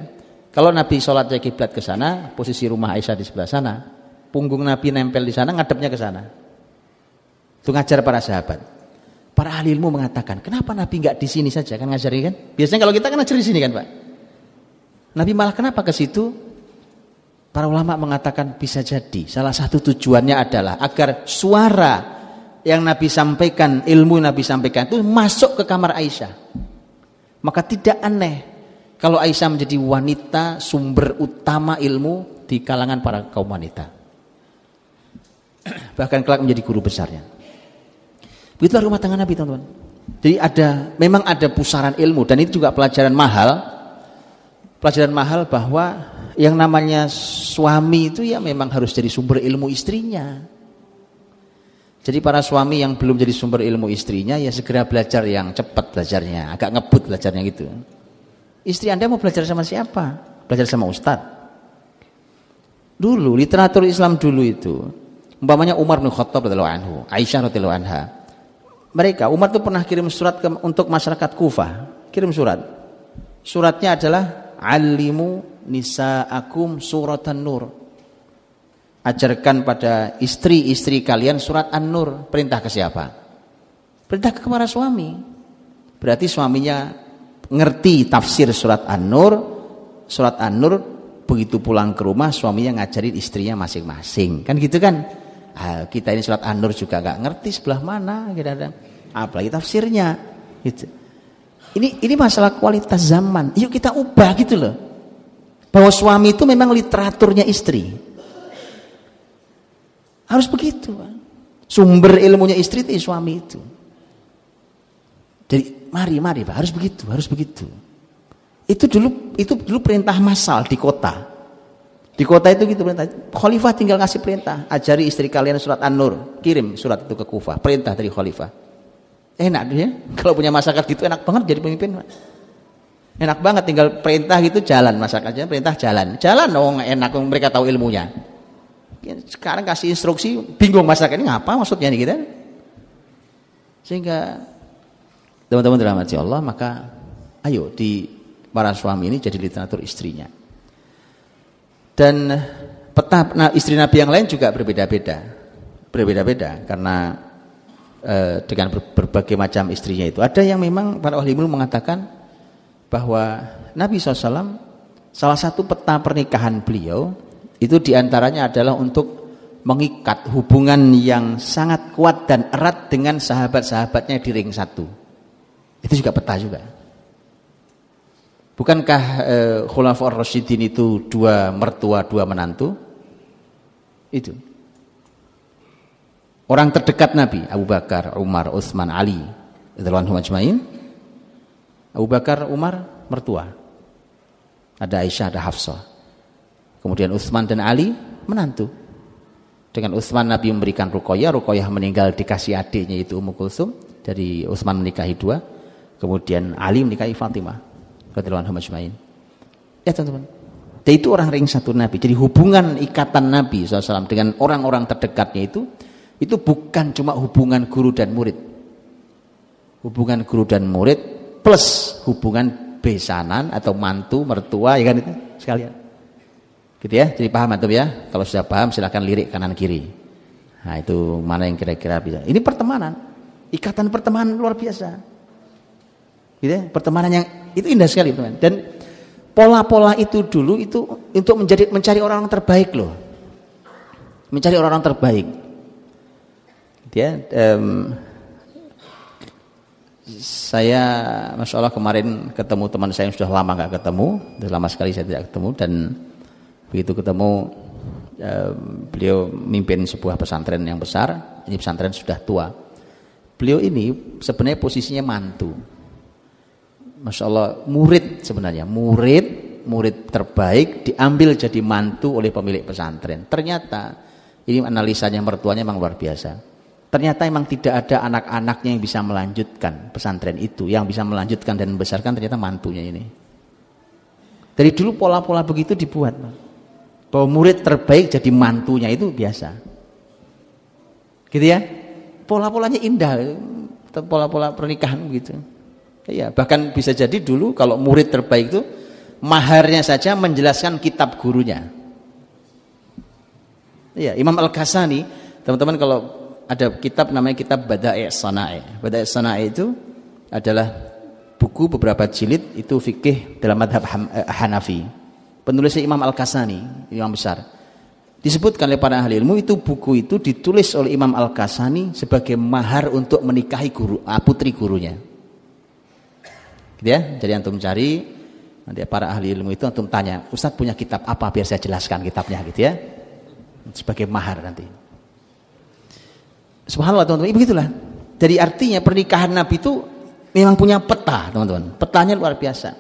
Kalau Nabi sholatnya kiblat ke sana, posisi rumah Aisyah di sebelah sana, punggung Nabi nempel di sana, ngadepnya ke sana. Itu ngajar para sahabat. Para ahli ilmu mengatakan, kenapa Nabi nggak di sini saja kan ngajar kan? Biasanya kalau kita kan ngajar di sini kan, Pak. Nabi malah kenapa ke situ? Para ulama mengatakan bisa jadi salah satu tujuannya adalah agar suara yang Nabi sampaikan, ilmu Nabi sampaikan itu masuk ke kamar Aisyah. Maka tidak aneh kalau Aisyah menjadi wanita sumber utama ilmu di kalangan para kaum wanita. Bahkan kelak menjadi guru besarnya. Begitulah rumah tangga Nabi teman-teman. Jadi ada memang ada pusaran ilmu dan itu juga pelajaran mahal pelajaran mahal bahwa yang namanya suami itu ya memang harus jadi sumber ilmu istrinya. Jadi para suami yang belum jadi sumber ilmu istrinya ya segera belajar yang cepat belajarnya, agak ngebut belajarnya gitu. Istri Anda mau belajar sama siapa? Belajar sama ustad. Dulu literatur Islam dulu itu, umpamanya Umar bin Khattab radhiyallahu anhu, Aisyah radhiyallahu anha. Mereka Umar itu pernah kirim surat ke, untuk masyarakat Kufah, kirim surat. Suratnya adalah alimu nisaakum suratan nur. Ajarkan pada istri-istri kalian surat An-Nur. Perintah ke siapa? Perintah ke para suami. Berarti suaminya ngerti tafsir surat An-Nur. Surat An-Nur begitu pulang ke rumah suaminya ngajarin istrinya masing-masing. Kan gitu kan? Ah, kita ini surat An-Nur juga gak ngerti sebelah mana kadang-kadang. Apalagi tafsirnya. Gitu. Ini ini masalah kualitas zaman. Yuk kita ubah gitu loh. Bahwa suami itu memang literaturnya istri. Harus begitu. Sumber ilmunya istri itu suami itu. Jadi mari mari Pak, harus begitu, harus begitu. Itu dulu itu dulu perintah massal di kota. Di kota itu gitu perintah. Khalifah tinggal ngasih perintah, ajari istri kalian surat An-Nur, kirim surat itu ke Kufah. Perintah dari khalifah. Enak dia. Kalau punya masyarakat gitu enak banget jadi pemimpin. Enak banget tinggal perintah gitu jalan masyarakatnya, perintah jalan. Jalan dong enak mereka tahu ilmunya. Sekarang kasih instruksi bingung masyarakat ini ngapa maksudnya nih kita. Sehingga teman-teman dirahmati Allah maka ayo di para suami ini jadi literatur istrinya. Dan peta nah, istri Nabi yang lain juga berbeda-beda. Berbeda-beda karena Eh, dengan berbagai macam istrinya itu. Ada yang memang para ahli ilmu mengatakan bahwa Nabi SAW salah satu peta pernikahan beliau itu di antaranya adalah untuk mengikat hubungan yang sangat kuat dan erat dengan sahabat-sahabatnya di ring satu. Itu juga peta juga. Bukankah eh, Khulafaur Rasyidin itu dua mertua, dua menantu? Itu. Orang terdekat Nabi, Abu Bakar, Umar, Utsman, Ali, radhiyallahu ajmain. Abu Bakar, Umar mertua. Ada Aisyah, ada Hafsah. Kemudian Utsman dan Ali menantu. Dengan Utsman Nabi memberikan Ruqayyah, Ruqayyah meninggal dikasih adiknya itu Ummu Kulsum, dari Utsman menikahi dua. Kemudian Ali menikahi Fatimah radhiyallahu ajmain. Ya teman-teman. Dan itu orang ring satu Nabi. Jadi hubungan ikatan Nabi SAW dengan orang-orang terdekatnya itu itu bukan cuma hubungan guru dan murid. Hubungan guru dan murid plus hubungan besanan atau mantu, mertua, ya kan itu sekalian. Gitu ya, jadi paham atau ya? Kalau sudah paham silahkan lirik kanan kiri. Nah itu mana yang kira-kira bisa. Ini pertemanan, ikatan pertemanan luar biasa. Gitu ya, pertemanan yang itu indah sekali teman. Dan pola-pola itu dulu itu untuk menjadi mencari orang-orang terbaik loh. Mencari orang-orang terbaik ya um, saya masya Allah kemarin ketemu teman saya yang sudah lama nggak ketemu sudah lama sekali saya tidak ketemu dan begitu ketemu um, beliau mimpin sebuah pesantren yang besar ini pesantren sudah tua beliau ini sebenarnya posisinya mantu masya Allah murid sebenarnya murid murid terbaik diambil jadi mantu oleh pemilik pesantren ternyata ini analisanya mertuanya memang luar biasa Ternyata memang tidak ada anak-anaknya yang bisa melanjutkan pesantren itu. Yang bisa melanjutkan dan membesarkan ternyata mantunya ini. Dari dulu pola-pola begitu dibuat. Bahwa murid terbaik jadi mantunya itu biasa. Gitu ya. Pola-polanya indah. Pola-pola pernikahan begitu. Ya, bahkan bisa jadi dulu kalau murid terbaik itu maharnya saja menjelaskan kitab gurunya. Ya, Imam Al-Ghazali, teman-teman kalau ada kitab namanya kitab Bada'i Sana'i. Bada'i Sana'i itu adalah buku beberapa jilid itu fikih dalam madhab eh, Hanafi. penulisnya Imam Al-Kasani, Imam besar. Disebutkan oleh para ahli ilmu itu buku itu ditulis oleh Imam Al-Kasani sebagai mahar untuk menikahi guru, ah, putri gurunya. Gitu ya, jadi antum cari nanti para ahli ilmu itu antum tanya, Ustaz punya kitab apa biar saya jelaskan kitabnya gitu ya. Sebagai mahar nanti. Subhanallah teman-teman, begitulah. Jadi artinya pernikahan Nabi itu memang punya peta, teman-teman. Petanya luar biasa.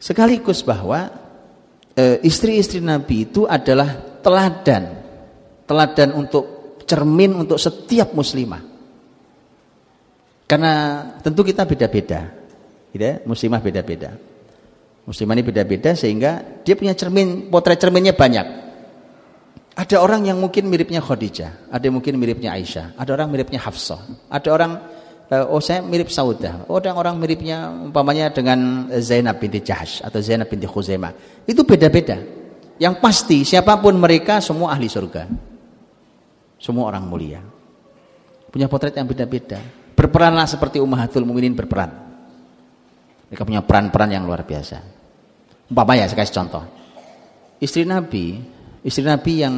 Sekaligus bahwa e, istri-istri Nabi itu adalah teladan. Teladan untuk cermin untuk setiap muslimah. Karena tentu kita beda-beda. Gitu ya? Muslimah beda-beda. Muslimah ini beda-beda sehingga dia punya cermin, potret cerminnya banyak. Ada orang yang mungkin miripnya Khadijah, ada yang mungkin miripnya Aisyah, ada orang miripnya Hafsah, ada orang uh, oh saya mirip Saudah, oh, ada orang miripnya umpamanya dengan Zainab binti Jahash atau Zainab binti Khuzaimah. Itu beda-beda. Yang pasti siapa pun mereka semua ahli surga. Semua orang mulia. Punya potret yang beda-beda. Berperanlah seperti Ummahatul Mukminin berperan. Mereka punya peran-peran yang luar biasa. Umpamanya saya kasih contoh. Istri Nabi, istri Nabi yang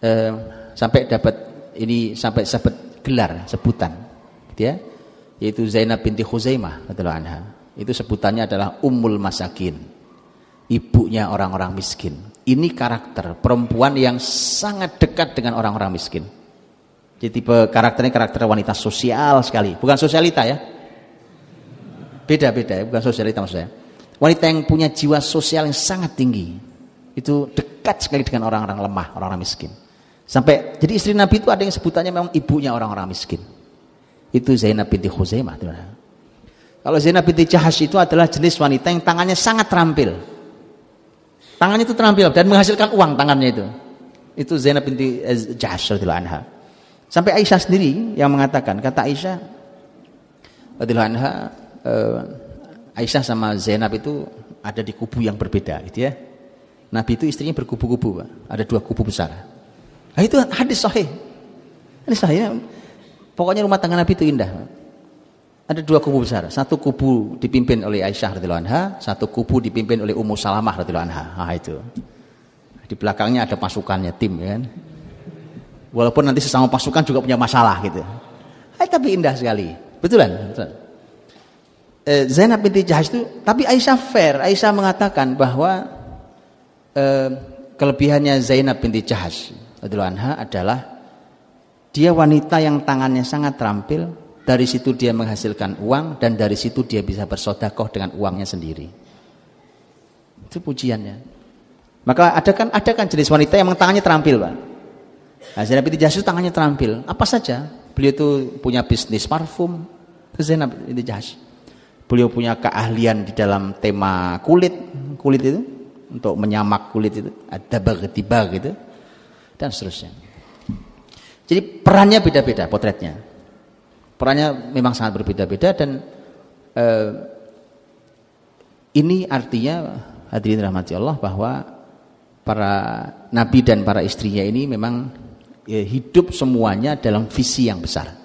eh, sampai dapat ini sampai dapat gelar sebutan gitu ya. Yaitu Zainab binti Khuzaimah anha. Itu sebutannya adalah Ummul Masakin. Ibunya orang-orang miskin. Ini karakter perempuan yang sangat dekat dengan orang-orang miskin. Jadi tipe karakternya karakter wanita sosial sekali. Bukan sosialita ya beda-beda bukan sosialita maksudnya wanita yang punya jiwa sosial yang sangat tinggi itu dekat sekali dengan orang-orang lemah orang-orang miskin sampai jadi istri Nabi itu ada yang sebutannya memang ibunya orang-orang miskin itu Zainab binti Khuzaimah. Kalau Zainab binti Jahash itu adalah jenis wanita yang tangannya sangat terampil. Tangannya itu terampil dan menghasilkan uang tangannya itu. Itu Zainab binti eh, Jahash anha. Sampai Aisyah sendiri yang mengatakan, kata Aisyah anha, eh, Aisyah sama Zainab itu ada di kubu yang berbeda gitu ya. Nabi itu istrinya berkubu-kubu, ada dua kubu besar. Nah, itu hadis sahih. Hadis sahih. Pokoknya rumah tangga Nabi itu indah. Ada dua kubu besar. Satu kubu dipimpin oleh Aisyah radhiyallahu anha, satu kubu dipimpin oleh Ummu Salamah radhiyallahu anha. Nah, itu. Di belakangnya ada pasukannya tim ya kan. Walaupun nanti sesama pasukan juga punya masalah gitu. Eh, tapi indah sekali. Betulan? Betul. Eh, Zainab binti Jahash itu, tapi Aisyah fair. Aisyah mengatakan bahwa eh, kelebihannya Zainab binti Jahash anha adalah dia wanita yang tangannya sangat terampil, dari situ dia menghasilkan uang dan dari situ dia bisa bersodakoh dengan uangnya sendiri. Itu pujiannya. Maka ada kan ada kan jenis wanita yang tangannya terampil, Pak. Nah, Zainab binti Jahsh tangannya terampil. Apa saja? Beliau itu punya bisnis parfum. Zainab binti Jahsh. Beliau punya keahlian di dalam tema kulit, kulit itu untuk menyamak kulit itu, ada tiba gitu dan seterusnya. Jadi perannya beda-beda potretnya. Perannya memang sangat berbeda-beda dan eh, ini artinya hadirin rahmati Allah bahwa para nabi dan para istrinya ini memang ya, hidup semuanya dalam visi yang besar.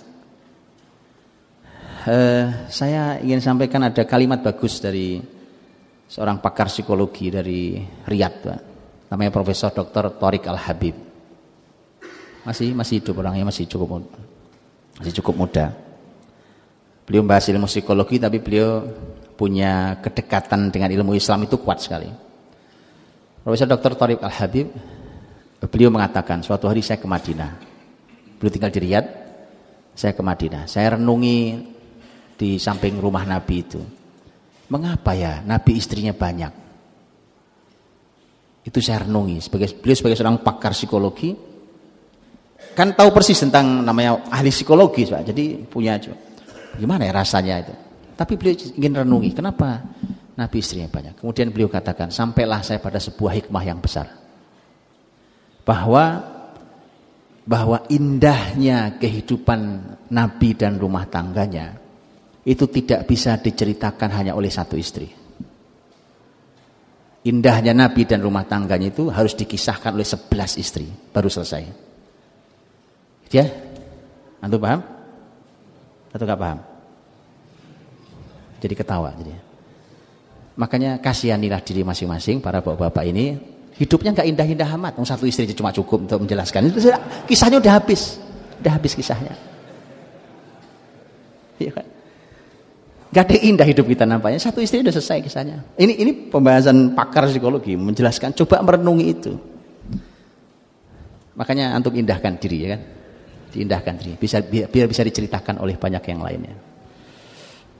Eh, saya ingin sampaikan ada kalimat bagus dari seorang pakar psikologi dari Riyadh, Pak. namanya Profesor Dr. Torik Al Habib masih masih hidup orangnya masih cukup masih cukup muda. Beliau membahas ilmu psikologi tapi beliau punya kedekatan dengan ilmu Islam itu kuat sekali. Profesor Dr. Tariq Al-Habib beliau mengatakan suatu hari saya ke Madinah. Beliau tinggal di Riyadh, saya ke Madinah. Saya renungi di samping rumah Nabi itu. Mengapa ya Nabi istrinya banyak? Itu saya renungi sebagai beliau sebagai seorang pakar psikologi kan tahu persis tentang namanya ahli psikologi Pak. Jadi punya gimana ya rasanya itu. Tapi beliau ingin renungi kenapa Nabi istrinya banyak. Kemudian beliau katakan, sampailah saya pada sebuah hikmah yang besar. Bahwa bahwa indahnya kehidupan Nabi dan rumah tangganya itu tidak bisa diceritakan hanya oleh satu istri. Indahnya Nabi dan rumah tangganya itu harus dikisahkan oleh sebelas istri baru selesai. Ya? Antum paham? Atau gak paham? Jadi ketawa jadi. Makanya kasihanilah diri masing-masing para bapak-bapak ini. Hidupnya nggak indah-indah amat. Satu istri cuma cukup untuk menjelaskan. Kisahnya udah habis. Udah habis kisahnya. Iya kan? Gak ada indah hidup kita nampaknya. Satu istri udah selesai kisahnya. Ini ini pembahasan pakar psikologi menjelaskan. Coba merenungi itu. Makanya untuk indahkan diri ya kan. Diindahkan diri. Bisa biar bisa diceritakan oleh banyak yang lainnya.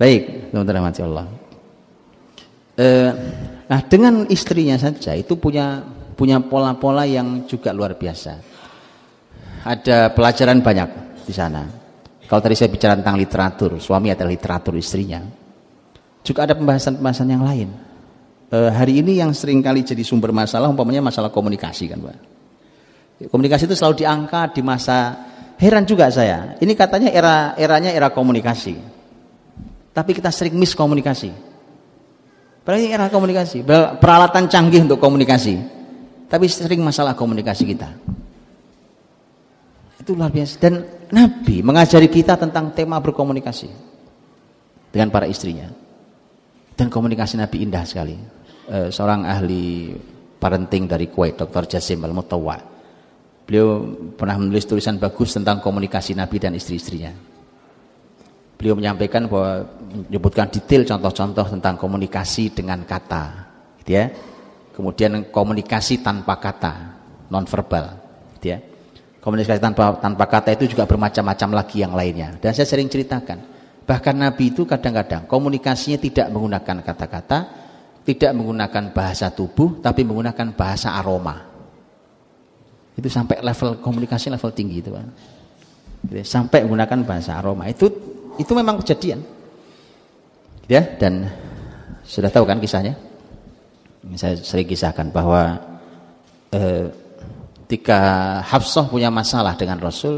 Baik, teman-teman Allah. Eh, nah dengan istrinya saja itu punya punya pola-pola yang juga luar biasa. Ada pelajaran banyak di sana. Kalau tadi saya bicara tentang literatur, suami adalah literatur istrinya. Juga ada pembahasan-pembahasan yang lain. E, hari ini yang sering kali jadi sumber masalah, umpamanya masalah komunikasi kan Pak. Komunikasi itu selalu diangkat di masa heran juga saya. Ini katanya era eranya era komunikasi. Tapi kita sering miskomunikasi. Berarti era komunikasi, peralatan canggih untuk komunikasi. Tapi sering masalah komunikasi kita. Itu luar biasa. Dan Nabi mengajari kita tentang tema berkomunikasi dengan para istrinya. Dan komunikasi Nabi indah sekali. E, seorang ahli parenting dari Kuwait, Dr. Jasim Al-Mutawwa. Beliau pernah menulis tulisan bagus tentang komunikasi Nabi dan istri-istrinya beliau menyampaikan bahwa menyebutkan detail contoh-contoh tentang komunikasi dengan kata, gitu ya. Kemudian komunikasi tanpa kata, nonverbal, gitu ya. Komunikasi tanpa tanpa kata itu juga bermacam-macam lagi yang lainnya. Dan saya sering ceritakan, bahkan Nabi itu kadang-kadang komunikasinya tidak menggunakan kata-kata, tidak menggunakan bahasa tubuh, tapi menggunakan bahasa aroma. Itu sampai level komunikasi level tinggi itu, Pak. Sampai menggunakan bahasa aroma. Itu itu memang kejadian. Ya, dan sudah tahu kan kisahnya? Saya sering kisahkan bahwa eh, ketika Hafsah punya masalah dengan Rasul,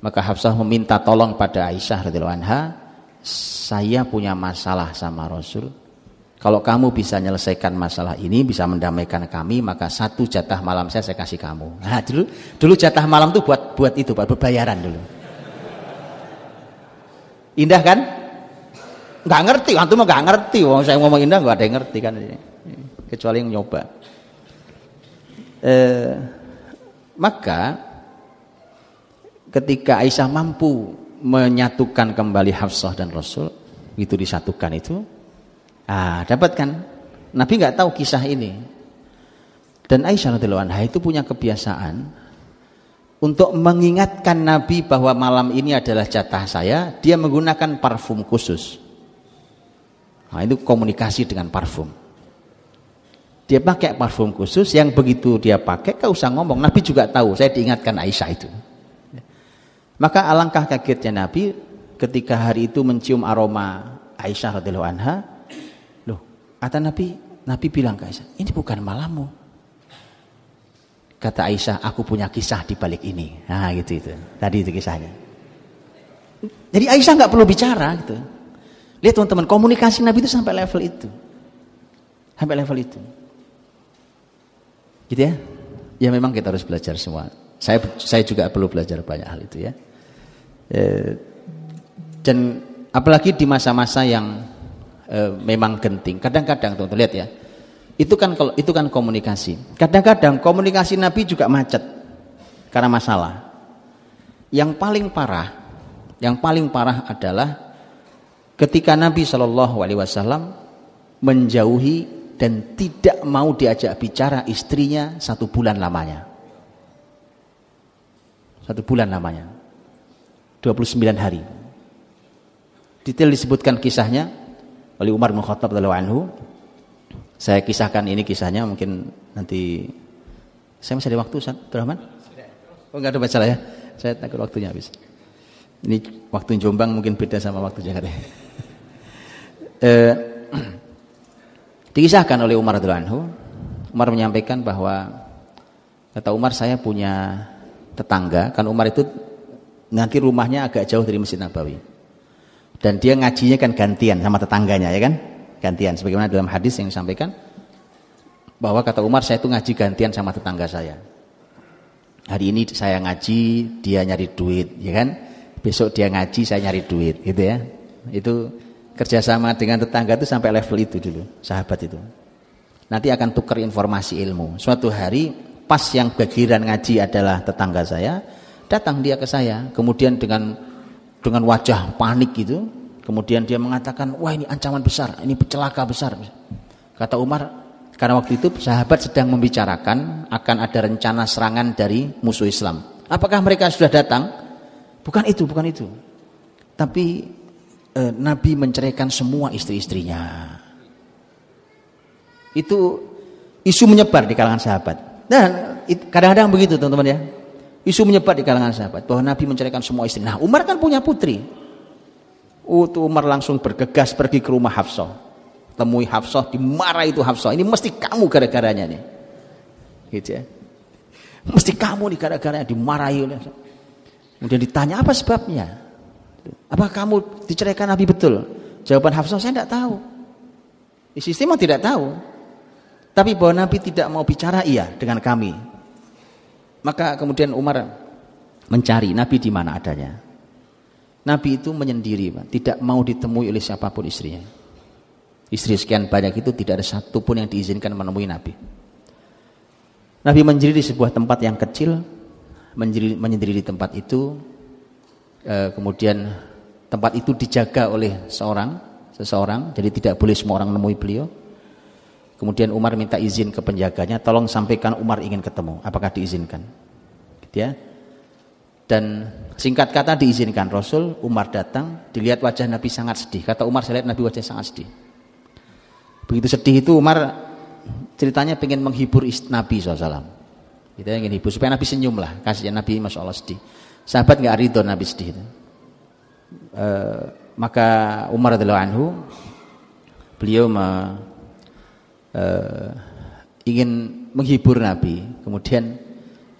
maka Hafsah meminta tolong pada Aisyah radhiyallahu anha, saya punya masalah sama Rasul. Kalau kamu bisa menyelesaikan masalah ini, bisa mendamaikan kami, maka satu jatah malam saya saya kasih kamu. Nah, dulu dulu jatah malam tuh buat buat itu, buat berbayaran dulu. Indah kan? Nggak ngerti, antum nggak ngerti. Wong saya ngomong indah nggak ada yang ngerti kan kecuali yang nyoba. Eh, maka ketika Aisyah mampu menyatukan kembali Hafsah dan Rasul, itu disatukan itu, ah dapatkan. Nabi nggak tahu kisah ini. Dan Aisyah radhiyallahu anha itu punya kebiasaan untuk mengingatkan Nabi bahwa malam ini adalah jatah saya, dia menggunakan parfum khusus. Nah, itu komunikasi dengan parfum. Dia pakai parfum khusus yang begitu dia pakai, kau usah ngomong. Nabi juga tahu, saya diingatkan Aisyah itu. Maka alangkah kagetnya Nabi ketika hari itu mencium aroma Aisyah radhiyallahu anha. Loh, kata Nabi, Nabi bilang ke Aisyah, ini bukan malammu. Kata Aisyah, aku punya kisah di balik ini. Nah gitu itu. Tadi itu kisahnya. Jadi Aisyah nggak perlu bicara gitu. Lihat teman-teman, komunikasi Nabi itu sampai level itu. Sampai level itu. Gitu ya. Ya memang kita harus belajar semua. Saya saya juga perlu belajar banyak hal itu ya. E, dan apalagi di masa-masa yang e, memang genting. Kadang-kadang teman-teman lihat ya itu kan kalau itu kan komunikasi. Kadang-kadang komunikasi Nabi juga macet karena masalah. Yang paling parah, yang paling parah adalah ketika Nabi Shallallahu Alaihi Wasallam menjauhi dan tidak mau diajak bicara istrinya satu bulan lamanya. Satu bulan lamanya. 29 hari. Detail disebutkan kisahnya oleh Umar bin Khattab anhu saya kisahkan ini kisahnya mungkin nanti saya masih ada waktu Ustaz Abdurrahman? Oh enggak ada masalah ya. Saya takut waktunya habis. Ini waktu Jombang mungkin beda sama waktu Jakarta. eh, dikisahkan oleh Umar anhu. Umar menyampaikan bahwa kata Umar saya punya tetangga, kan Umar itu nanti rumahnya agak jauh dari Masjid Nabawi. Dan dia ngajinya kan gantian sama tetangganya ya kan? gantian sebagaimana dalam hadis yang disampaikan bahwa kata Umar saya itu ngaji gantian sama tetangga saya hari ini saya ngaji dia nyari duit ya kan besok dia ngaji saya nyari duit gitu ya itu kerjasama dengan tetangga itu sampai level itu dulu, sahabat itu. Nanti akan tukar informasi ilmu. Suatu hari pas yang bagiran ngaji adalah tetangga saya, datang dia ke saya, kemudian dengan dengan wajah panik gitu, kemudian dia mengatakan, wah ini ancaman besar, ini celaka besar. Kata Umar, karena waktu itu sahabat sedang membicarakan akan ada rencana serangan dari musuh Islam. Apakah mereka sudah datang? Bukan itu, bukan itu. Tapi eh, Nabi menceraikan semua istri-istrinya. Itu isu menyebar di kalangan sahabat. Dan kadang-kadang begitu teman-teman ya. Isu menyebar di kalangan sahabat bahwa Nabi menceraikan semua istri. Nah, Umar kan punya putri. Oh, Umar langsung bergegas pergi ke rumah Hafsah. Temui Hafsah, dimarah itu Hafsah. Ini mesti kamu gara-garanya nih. Gitu ya. Mesti kamu nih gara-garanya dimarahi oleh Kemudian ditanya apa sebabnya? Apa kamu diceraikan Nabi betul? Jawaban Hafsah saya tidak tahu. Istri memang tidak tahu. Tapi bahwa Nabi tidak mau bicara iya dengan kami. Maka kemudian Umar mencari Nabi di mana adanya. Nabi itu menyendiri, tidak mau ditemui oleh siapa pun istrinya. Istri sekian banyak itu tidak ada satupun yang diizinkan menemui Nabi. Nabi menyendiri di sebuah tempat yang kecil, menyendiri, menyendiri di tempat itu, e, kemudian tempat itu dijaga oleh seorang, seseorang, jadi tidak boleh semua orang menemui beliau. Kemudian Umar minta izin ke penjaganya, tolong sampaikan Umar ingin ketemu. Apakah diizinkan? Gitu ya. Dan singkat kata diizinkan Rasul, Umar datang, dilihat wajah Nabi sangat sedih. Kata Umar, saya lihat Nabi wajah sangat sedih. Begitu sedih itu Umar ceritanya pengen menghibur Nabi SAW. Kita gitu ingin hibur supaya Nabi senyum lah. Kasihnya Nabi Masya Allah sedih. Sahabat nggak ridho Nabi sedih itu. E, maka Umar radhiallahu anhu beliau me, uh, ingin menghibur Nabi. Kemudian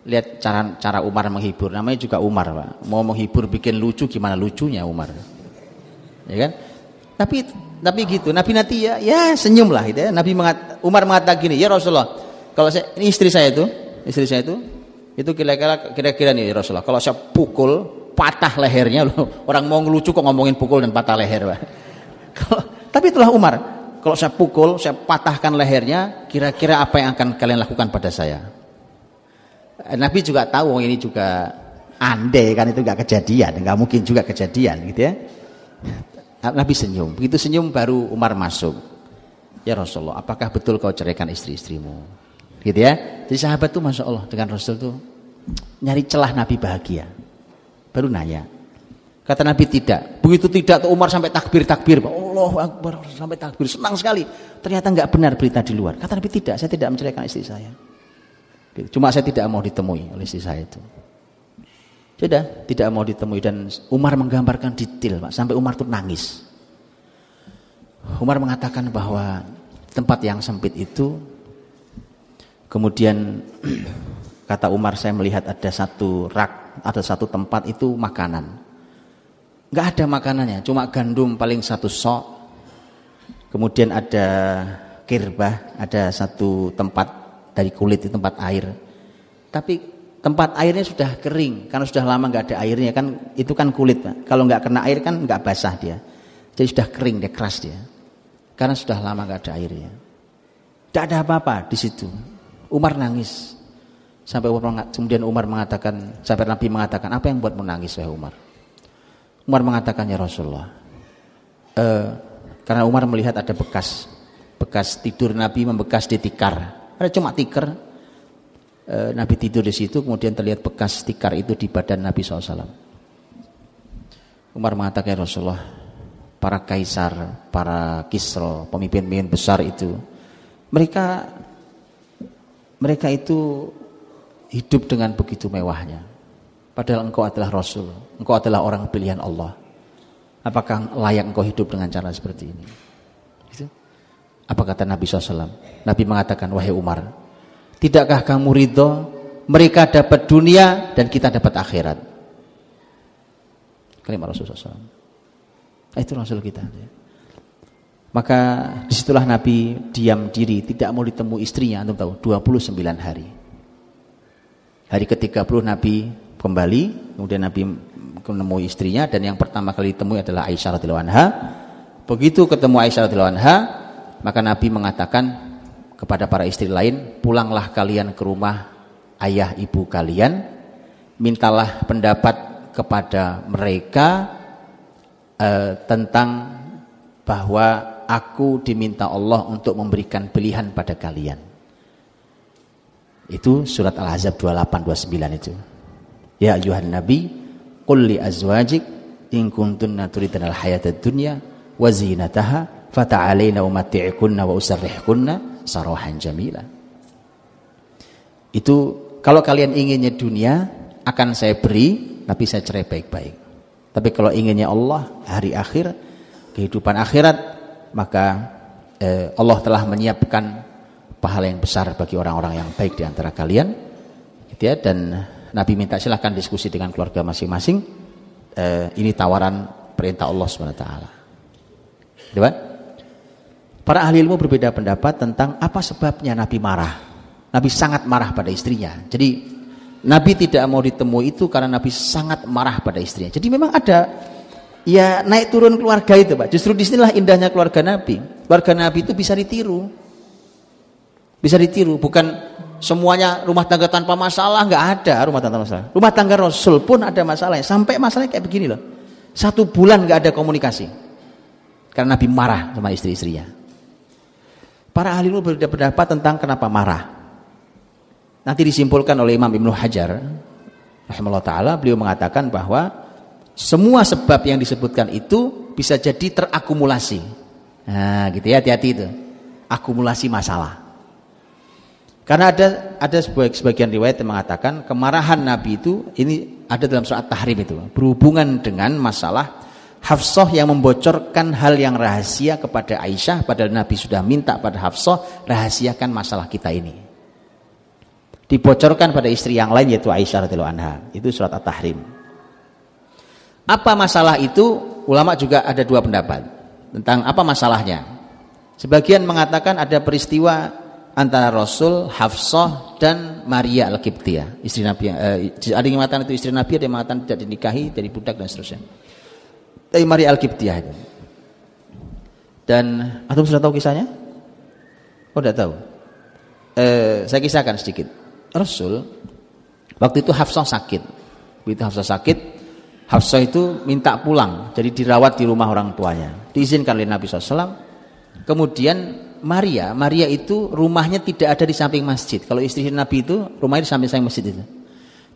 lihat cara cara Umar menghibur. Namanya juga Umar, Pak. Mau menghibur bikin lucu gimana lucunya Umar. Ya kan? Tapi tapi gitu. Nabi nanti ya ya senyum lah gitu ya. Nabi mengat, Umar mengatakan gini, "Ya Rasulullah, kalau saya ini istri saya itu, istri saya itu itu kira-kira kira-kira nih Rasulullah, kalau saya pukul patah lehernya loh. Orang mau ngelucu kok ngomongin pukul dan patah leher, tapi itulah Umar, kalau saya pukul, saya patahkan lehernya, kira-kira apa yang akan kalian lakukan pada saya? Eh, Nabi juga tahu ini juga andai kan itu nggak kejadian, nggak mungkin juga kejadian gitu ya. Nabi senyum, begitu senyum baru Umar masuk. Ya Rasulullah, apakah betul kau ceraikan istri-istrimu? Gitu ya. Jadi sahabat tuh masya Allah dengan Rasul tuh nyari celah Nabi bahagia. Baru nanya, Kata Nabi tidak. Begitu tidak tuh Umar sampai takbir-takbir. Allah Akbar sampai takbir. Senang sekali. Ternyata nggak benar berita di luar. Kata Nabi tidak. Saya tidak menceraikan istri saya. Cuma saya tidak mau ditemui oleh istri saya itu. Sudah tidak mau ditemui dan Umar menggambarkan detail Pak. Sampai Umar tuh nangis. Umar mengatakan bahwa tempat yang sempit itu kemudian kata Umar saya melihat ada satu rak, ada satu tempat itu makanan nggak ada makanannya, cuma gandum paling satu sok. Kemudian ada kirbah, ada satu tempat dari kulit di tempat air. Tapi tempat airnya sudah kering karena sudah lama nggak ada airnya kan itu kan kulit. Kalau nggak kena air kan nggak basah dia. Jadi sudah kering dia keras dia. Karena sudah lama nggak ada airnya. Tidak ada apa-apa di situ. Umar nangis. Sampai Umar, kemudian Umar mengatakan, sampai Nabi mengatakan, apa yang buat menangis wahai Umar? Umar mengatakan ya Rasulullah e, karena Umar melihat ada bekas bekas tidur Nabi membekas di tikar ada cuma tikar e, Nabi tidur di situ kemudian terlihat bekas tikar itu di badan Nabi SAW Umar mengatakan ya Rasulullah para kaisar para kisro pemimpin-pemimpin besar itu mereka mereka itu hidup dengan begitu mewahnya Padahal engkau adalah Rasul, engkau adalah orang pilihan Allah. Apakah layak engkau hidup dengan cara seperti ini? Gitu. Apa kata Nabi SAW? Nabi mengatakan, wahai Umar, tidakkah kamu ridho mereka dapat dunia dan kita dapat akhirat? Kalimat Rasul SAW. Itu Rasul kita. Maka di situlah Nabi diam diri, tidak mau ditemui istrinya, antum tahu, 29 hari. Hari ke-30 Nabi kembali, kemudian Nabi menemui istrinya dan yang pertama kali ditemui adalah Aisyah radhiyallahu anha. Begitu ketemu Aisyah radhiyallahu anha, maka Nabi mengatakan kepada para istri lain, "Pulanglah kalian ke rumah ayah ibu kalian, mintalah pendapat kepada mereka eh, tentang bahwa aku diminta Allah untuk memberikan pilihan pada kalian." Itu surat Al-Ahzab 28 29 itu. Ya ayuhan nabi, qul li azwajik in kuntunna turidna al-hayatad dunya wa zinataha fata'alaina umatti'kunna wa usarrihkunna sarahan jamila. Itu kalau kalian inginnya dunia akan saya beri tapi saya cerai baik-baik. Tapi kalau inginnya Allah, hari akhir, kehidupan akhirat, maka eh, Allah telah menyiapkan pahala yang besar bagi orang-orang yang baik di antara kalian. Gitu ya dan Nabi minta silahkan diskusi dengan keluarga masing-masing. Eh, ini tawaran perintah Allah Subhanahu wa taala. Para ahli ilmu berbeda pendapat tentang apa sebabnya Nabi marah. Nabi sangat marah pada istrinya. Jadi Nabi tidak mau ditemui itu karena Nabi sangat marah pada istrinya. Jadi memang ada ya naik turun keluarga itu, Pak. Justru di sinilah indahnya keluarga Nabi. Keluarga Nabi itu bisa ditiru. Bisa ditiru, bukan semuanya rumah tangga tanpa masalah, nggak ada rumah tangga tanpa masalah. Rumah tangga Rasul pun ada masalahnya. Sampai masalahnya kayak begini loh. Satu bulan nggak ada komunikasi. Karena Nabi marah sama istri-istrinya. Para ahli ilmu berbeda pendapat tentang kenapa marah. Nanti disimpulkan oleh Imam Ibnu Hajar rahimahullah taala beliau mengatakan bahwa semua sebab yang disebutkan itu bisa jadi terakumulasi. Nah, gitu ya, hati-hati itu. Akumulasi masalah. Karena ada ada sebagian riwayat yang mengatakan kemarahan Nabi itu ini ada dalam surat tahrim itu berhubungan dengan masalah Hafsah yang membocorkan hal yang rahasia kepada Aisyah padahal Nabi sudah minta pada Hafsah rahasiakan masalah kita ini. Dibocorkan pada istri yang lain yaitu Aisyah radhiyallahu anha. Itu surat At-Tahrim. Apa masalah itu? Ulama juga ada dua pendapat tentang apa masalahnya. Sebagian mengatakan ada peristiwa antara Rasul, Hafsah dan Maria Al-Qibtiyah, istri Nabi. Eh, ada yang mengatakan itu istri Nabi, ada yang mengatakan tidak dinikahi dari budak dan seterusnya dari Maria Al-Qibtiyah itu. Dan atau sudah tahu kisahnya? Oh, tidak tahu. Eh, saya kisahkan sedikit. Rasul waktu itu Hafsah sakit. Begitu Hafsah sakit, Hafsah itu minta pulang, jadi dirawat di rumah orang tuanya. Diizinkan oleh Nabi SAW. Kemudian Maria, Maria itu rumahnya tidak ada di samping masjid. Kalau istri Nabi itu rumahnya di samping-samping masjid itu.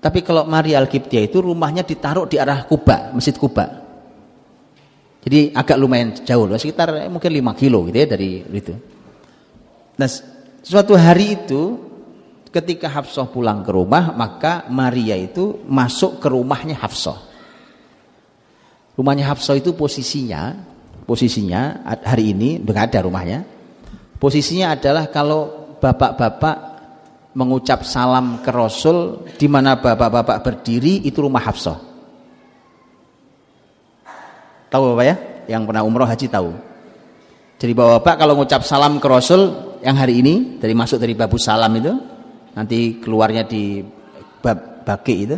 Tapi kalau Maria Al-Qibtiyah itu rumahnya ditaruh di arah Kuba, Masjid Kuba. Jadi agak lumayan jauh, sekitar eh, mungkin 5 kilo gitu ya dari itu. Nah, suatu hari itu ketika Hafsah pulang ke rumah, maka Maria itu masuk ke rumahnya Hafsah. Rumahnya Hafsah itu posisinya, posisinya hari ini enggak ada rumahnya. Posisinya adalah kalau bapak-bapak mengucap salam ke Rasul di mana bapak-bapak berdiri itu rumah Hafsah. Tahu Bapak ya? Yang pernah umroh haji tahu. Jadi Bapak kalau ngucap salam ke Rasul yang hari ini dari masuk dari babu salam itu nanti keluarnya di bab baki itu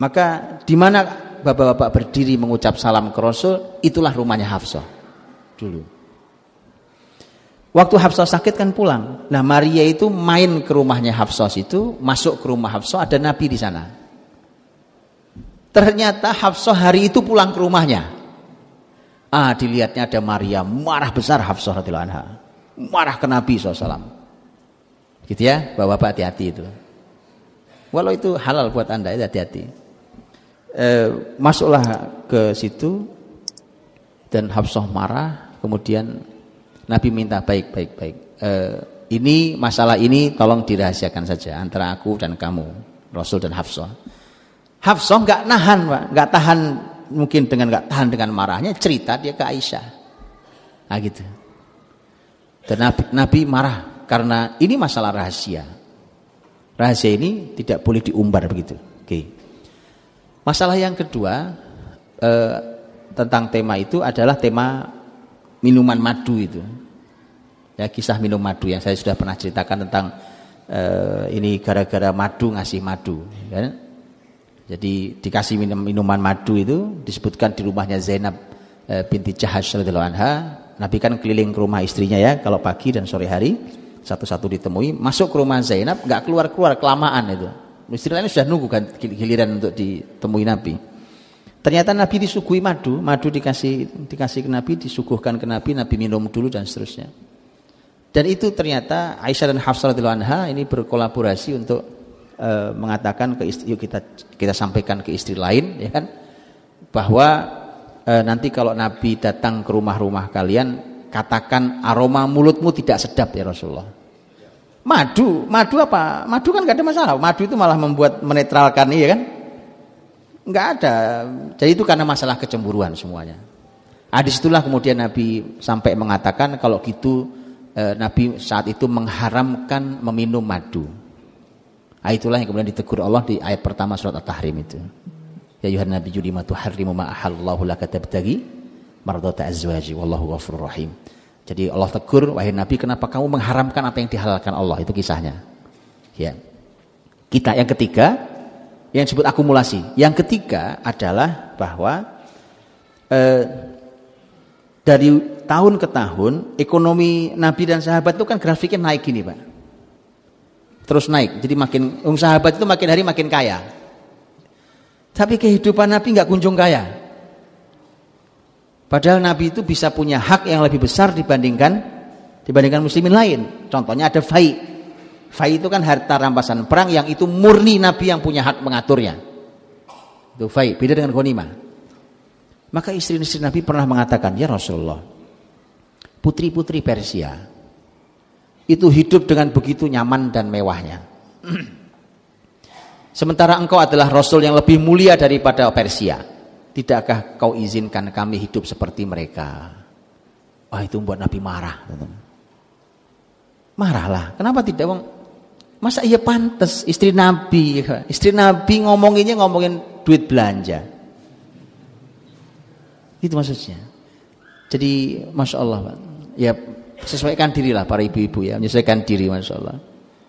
maka di mana bapak-bapak berdiri mengucap salam ke Rasul itulah rumahnya Hafsah dulu. Waktu Hafsah sakit kan pulang. Nah Maria itu main ke rumahnya Hafsah itu masuk ke rumah Hafsah ada Nabi di sana. Ternyata Hafsah hari itu pulang ke rumahnya. Ah, dilihatnya ada Maria, marah besar Hafsah radhiyallahu anha. Marah ke Nabi SAW. Gitu ya, Bapak-bapak hati-hati itu. Walau itu halal buat Anda, hati-hati. E, masuklah ke situ dan Hafsah marah, kemudian Nabi minta baik baik baik. E, ini masalah ini tolong dirahasiakan saja antara aku dan kamu, Rasul dan Hafsah. Hafsah nggak nahan, Pak, nggak tahan mungkin dengan nggak tahan dengan marahnya cerita dia ke Aisyah. Nah gitu. Dan Nabi, Nabi marah karena ini masalah rahasia. Rahasia ini tidak boleh diumbar begitu. Oke. Masalah yang kedua eh, tentang tema itu adalah tema minuman madu itu. Ya kisah minum madu yang saya sudah pernah ceritakan tentang eh, ini gara-gara madu ngasih madu. Ya. Jadi dikasih minum minuman madu itu disebutkan di rumahnya Zainab eh, binti Jahash radhiyallahu anha, Nabi kan keliling ke rumah istrinya ya kalau pagi dan sore hari satu-satu ditemui, masuk ke rumah Zainab nggak keluar-keluar kelamaan itu. Istri lain sudah nunggu kan giliran untuk ditemui Nabi. Ternyata Nabi disuguhi madu, madu dikasih dikasih ke Nabi, disuguhkan ke Nabi, Nabi minum dulu dan seterusnya. Dan itu ternyata Aisyah dan Hafsah radhiyallahu anha ini berkolaborasi untuk uh, mengatakan ke istri, yuk kita kita sampaikan ke istri lain ya kan bahwa uh, nanti kalau Nabi datang ke rumah-rumah kalian katakan aroma mulutmu tidak sedap ya Rasulullah. Madu, madu apa? Madu kan gak ada masalah. Madu itu malah membuat menetralkan ya kan? Enggak ada. Jadi itu karena masalah kecemburuan semuanya. Ah di situlah kemudian Nabi sampai mengatakan kalau gitu eh, Nabi saat itu mengharamkan meminum madu. Ah itulah yang kemudian ditegur Allah di ayat pertama surat At-Tahrim itu. Ya Yuhan Nabi lima tuharrimu ma ahallallahu laka mardata azwaji wallahu ghafurur rahim. Jadi Allah tegur, wahai Nabi, kenapa kamu mengharamkan apa yang dihalalkan Allah? Itu kisahnya. Ya. Kita yang ketiga, yang disebut akumulasi. Yang ketiga adalah bahwa eh, dari tahun ke tahun ekonomi Nabi dan sahabat itu kan grafiknya naik gini, Pak. Terus naik. Jadi makin um, sahabat itu makin hari makin kaya. Tapi kehidupan Nabi nggak kunjung kaya. Padahal Nabi itu bisa punya hak yang lebih besar dibandingkan dibandingkan muslimin lain. Contohnya ada fai. Fai itu kan harta rampasan perang yang itu murni Nabi yang punya hak mengaturnya. Itu fai, beda dengan ghanimah. Maka istri-istri Nabi pernah mengatakan, "Ya Rasulullah, putri-putri Persia itu hidup dengan begitu nyaman dan mewahnya. Sementara engkau adalah rasul yang lebih mulia daripada Persia. Tidakkah kau izinkan kami hidup seperti mereka? Wah itu membuat Nabi marah. Marahlah. Kenapa tidak? Bang? Masa iya pantas istri Nabi, istri Nabi ngomonginnya ngomongin duit belanja. Itu maksudnya. Jadi masya Allah, ya sesuaikan dirilah para ibu-ibu ya, menyesuaikan diri masya Allah.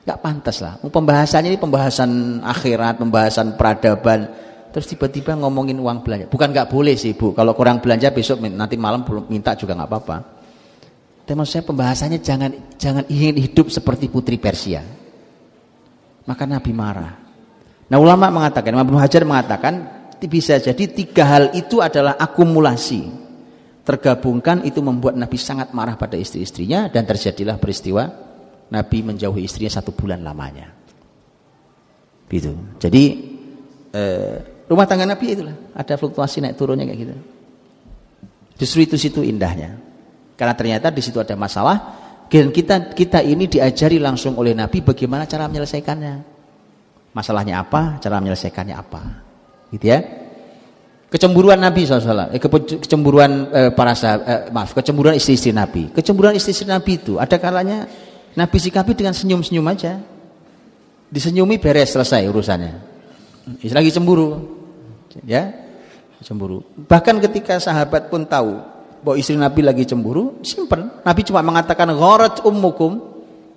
Gak pantas lah. Pembahasannya ini pembahasan akhirat, pembahasan peradaban terus tiba-tiba ngomongin uang belanja. Bukan nggak boleh sih bu, kalau kurang belanja besok nanti malam minta juga nggak apa-apa. Tapi maksud saya pembahasannya jangan jangan ingin hidup seperti putri Persia. Maka Nabi marah. Nah ulama mengatakan, Imam Hajar mengatakan bisa jadi tiga hal itu adalah akumulasi. Tergabungkan itu membuat Nabi sangat marah pada istri-istrinya dan terjadilah peristiwa Nabi menjauhi istrinya satu bulan lamanya. Gitu. Jadi eh, Rumah tangga Nabi itulah, ada fluktuasi naik turunnya kayak gitu. Justru itu situ indahnya. Karena ternyata di situ ada masalah dan kita kita ini diajari langsung oleh Nabi bagaimana cara menyelesaikannya. Masalahnya apa, cara menyelesaikannya apa. Gitu ya. Kecemburuan Nabi SAW, eh, kecemburuan eh, para sahabat, eh, maaf, kecemburuan istri-istri Nabi. Kecemburuan istri-istri Nabi itu ada kalanya Nabi sikapi dengan senyum-senyum aja. Disenyumi beres selesai urusannya. Istri lagi cemburu ya cemburu. Bahkan ketika sahabat pun tahu bahwa istri Nabi lagi cemburu, simpen. Nabi cuma mengatakan gharat ummukum,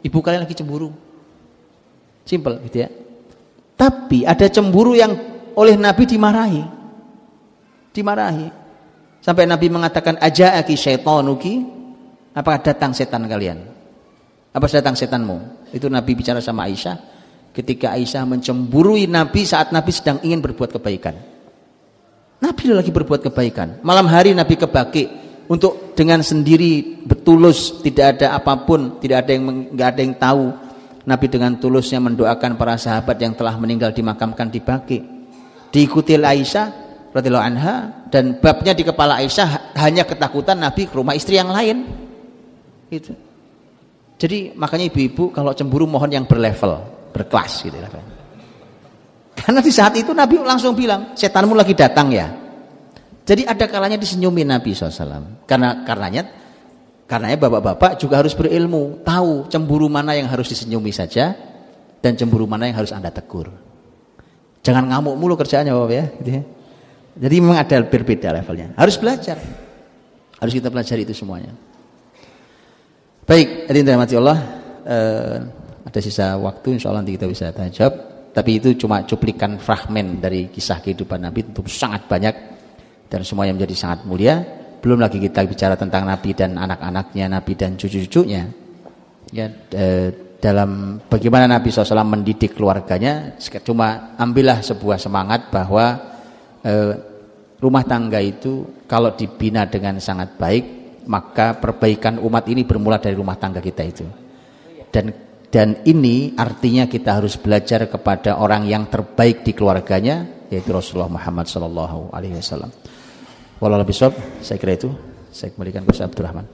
ibu kalian lagi cemburu. Simpel gitu ya. Tapi ada cemburu yang oleh Nabi dimarahi. Dimarahi. Sampai Nabi mengatakan aki syaitanuki, apakah datang setan kalian? Apa datang setanmu? Itu Nabi bicara sama Aisyah ketika Aisyah mencemburui Nabi saat Nabi sedang ingin berbuat kebaikan. Nabi lagi berbuat kebaikan. Malam hari Nabi kebaki untuk dengan sendiri betulus tidak ada apa pun, tidak ada yang nggak ada yang tahu. Nabi dengan tulusnya mendoakan para sahabat yang telah meninggal dimakamkan di Baki. Diikuti Aisyah radhiyallahu anha dan babnya di kepala Aisyah hanya ketakutan Nabi ke rumah istri yang lain. Itu. Jadi makanya ibu-ibu kalau cemburu mohon yang berlevel, berkelas gitu karena di saat itu Nabi langsung bilang, setanmu lagi datang ya. Jadi ada kalanya disenyumi Nabi SAW. Karena karenanya, karenanya bapak-bapak juga harus berilmu, tahu cemburu mana yang harus disenyumi saja dan cemburu mana yang harus anda tegur. Jangan ngamuk mulu kerjaannya bapak ya. Gitu ya. Jadi memang ada berbeda levelnya. Harus belajar. Harus kita pelajari itu semuanya. Baik, hadirin mati Allah. Uh, ada sisa waktu, insya Allah nanti kita bisa tanya jawab. Tapi itu cuma cuplikan fragmen dari kisah kehidupan Nabi tentu sangat banyak dan semuanya menjadi sangat mulia. belum lagi kita bicara tentang Nabi dan anak-anaknya, Nabi dan cucu-cucunya. Ya, e, dalam bagaimana Nabi SAW mendidik keluarganya, cuma ambillah sebuah semangat bahwa e, rumah tangga itu kalau dibina dengan sangat baik, maka perbaikan umat ini bermula dari rumah tangga kita itu. Dan dan ini artinya kita harus belajar kepada orang yang terbaik di keluarganya, yaitu Rasulullah Muhammad SAW. Alaihi Wasallam. Walau lebih sob, saya kira itu. Saya kembalikan ke Abdul Rahman.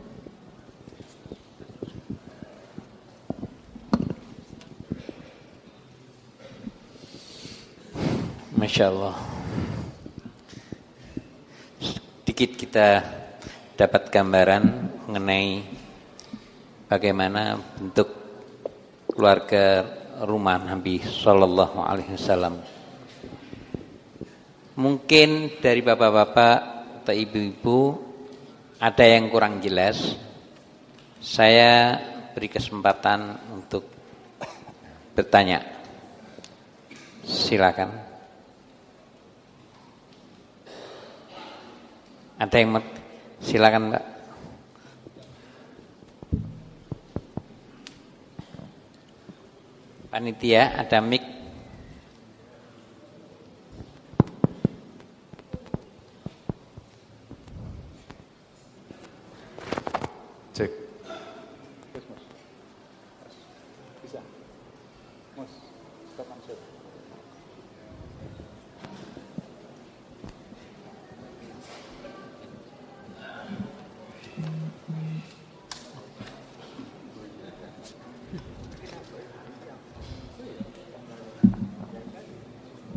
Masya Allah. Sedikit kita dapat gambaran mengenai bagaimana bentuk keluarga rumah Nabi Shallallahu Alaihi Wasallam. Mungkin dari bapak-bapak atau ibu-ibu ada yang kurang jelas, saya beri kesempatan untuk bertanya. Silakan. Ada yang silakan Mbak. Panitia ada mic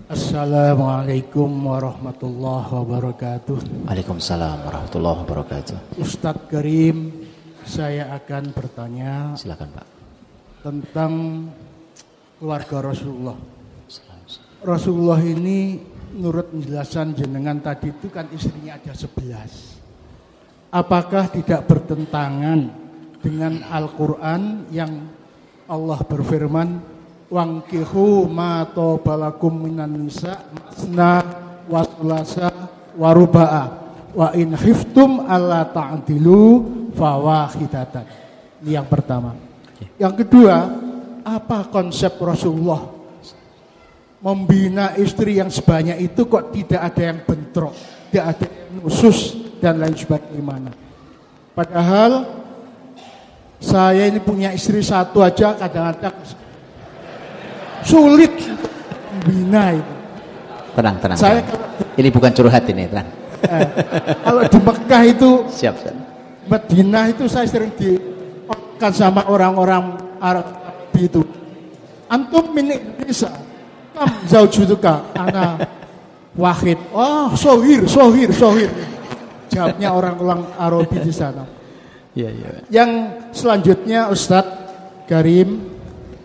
Assalamualaikum warahmatullahi wabarakatuh. Waalaikumsalam warahmatullahi wabarakatuh. Ustadz Karim, saya akan bertanya. Silakan Pak. Tentang keluarga Rasulullah. Rasulullah ini menurut penjelasan jenengan tadi itu kan istrinya ada sebelas. Apakah tidak bertentangan dengan Al-Quran yang Allah berfirman wangkihu ma balakum minan nisa masna wasulasa waruba'a wa in khiftum alla ta'dilu fawahidatan. Ini yang pertama. Yang kedua, apa konsep Rasulullah membina istri yang sebanyak itu kok tidak ada yang bentrok, tidak ada yang khusus dan lain sebagainya. Padahal saya ini punya istri satu aja kadang-kadang sulit bina itu. Tenang, tenang. Saya tenang. ini bukan curhat ini, tenang. Eh, kalau di Mekah itu siap, siap. Madinah itu saya sering dikan sama orang-orang Arab itu. Antum minik Indonesia. Kam zaujutuka ana wahid. Oh, sohir, sohir, sohir. Jawabnya orang-orang Arabi di sana. Ya, ya. Yang selanjutnya Ustadz Karim,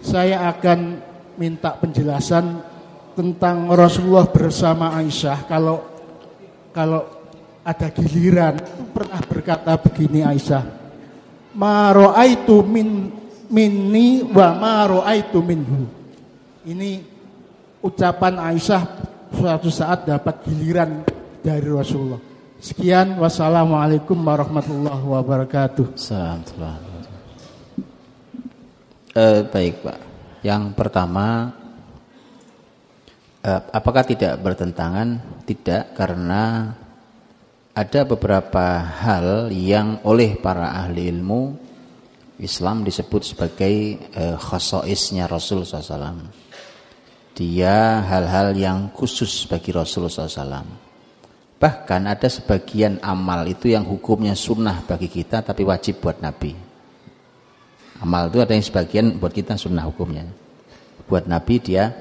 saya akan minta penjelasan tentang Rasulullah bersama Aisyah. Kalau kalau ada giliran pernah berkata begini Aisyah. Ma raaitu min minni wa ma raaitu minhu. Ini ucapan Aisyah suatu saat dapat giliran dari Rasulullah. Sekian wassalamualaikum warahmatullahi wabarakatuh. Assalamualaikum uh, baik Pak yang pertama, eh, apakah tidak bertentangan? Tidak, karena ada beberapa hal yang oleh para ahli ilmu Islam disebut sebagai eh, khosoisnya Rasul SAW. Dia hal-hal yang khusus bagi Rasul SAW. Bahkan ada sebagian amal itu yang hukumnya sunnah bagi kita tapi wajib buat Nabi. Amal itu ada yang sebagian buat kita sunnah hukumnya. Buat Nabi dia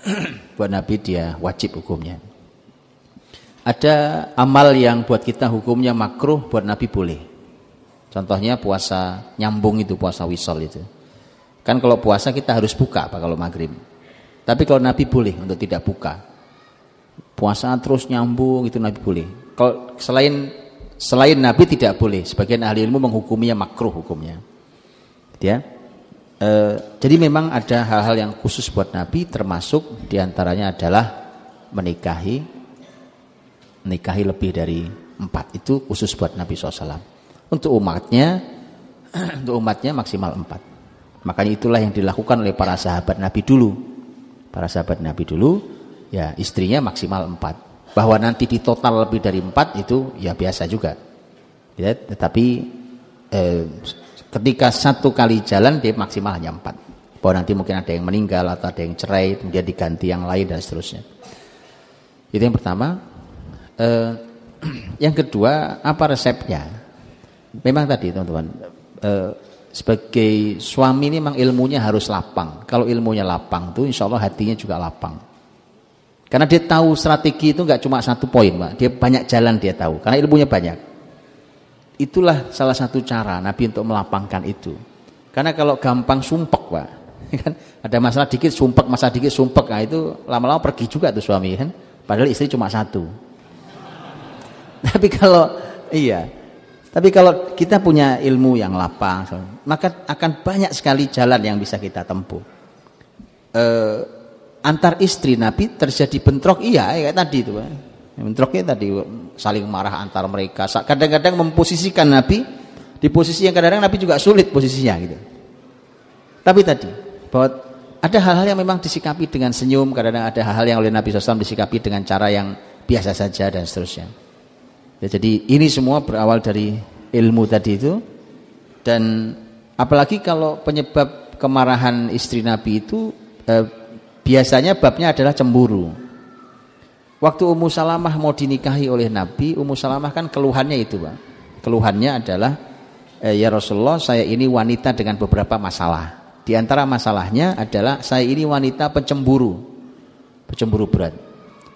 buat Nabi dia wajib hukumnya. Ada amal yang buat kita hukumnya makruh, buat Nabi boleh. Contohnya puasa nyambung itu, puasa wisol itu. Kan kalau puasa kita harus buka Pak kalau maghrib. Tapi kalau Nabi boleh untuk tidak buka. Puasa terus nyambung itu Nabi boleh. Kalau selain selain Nabi tidak boleh. Sebagian ahli ilmu menghukuminya makruh hukumnya ya e, jadi memang ada hal-hal yang khusus buat Nabi termasuk di antaranya adalah menikahi nikahi lebih dari empat itu khusus buat Nabi SAW. Untuk umatnya, untuk umatnya maksimal empat. Makanya itulah yang dilakukan oleh para sahabat Nabi dulu. Para sahabat Nabi dulu, ya istrinya maksimal empat. Bahwa nanti di total lebih dari empat itu ya biasa juga. Ya, tetapi eh, ketika satu kali jalan dia maksimal hanya empat. Bahwa nanti mungkin ada yang meninggal atau ada yang cerai, kemudian diganti yang lain dan seterusnya. Itu yang pertama. Eh, yang kedua, apa resepnya? Memang tadi teman-teman, eh, sebagai suami ini memang ilmunya harus lapang. Kalau ilmunya lapang tuh insya Allah hatinya juga lapang. Karena dia tahu strategi itu nggak cuma satu poin, Pak. Dia banyak jalan dia tahu. Karena ilmunya banyak. Itulah salah satu cara Nabi untuk melapangkan itu. Karena kalau gampang sumpek, Pak. Kan ada masalah dikit sumpek, masalah dikit sumpek. Nah itu lama-lama pergi juga tuh suami kan. Padahal istri cuma satu. Tapi kalau iya, tapi kalau kita punya ilmu yang lapang, maka akan banyak sekali jalan yang bisa kita tempuh. E, antar istri Nabi terjadi bentrok, iya kayak tadi itu. Bentroknya tadi saling marah antar mereka. Kadang-kadang memposisikan Nabi di posisi yang kadang-kadang Nabi juga sulit posisinya gitu. Tapi tadi bahwa ada hal-hal yang memang disikapi dengan senyum, kadang-kadang ada hal-hal yang oleh Nabi SAW disikapi dengan cara yang biasa saja dan seterusnya. Ya, jadi ini semua berawal dari ilmu tadi itu dan apalagi kalau penyebab kemarahan istri Nabi itu eh, biasanya babnya adalah cemburu. Waktu Ummu Salamah mau dinikahi oleh Nabi, Ummu Salamah kan keluhannya itu, Pak. Keluhannya adalah eh, ya Rasulullah, saya ini wanita dengan beberapa masalah. Di antara masalahnya adalah saya ini wanita pencemburu. Pencemburu berat.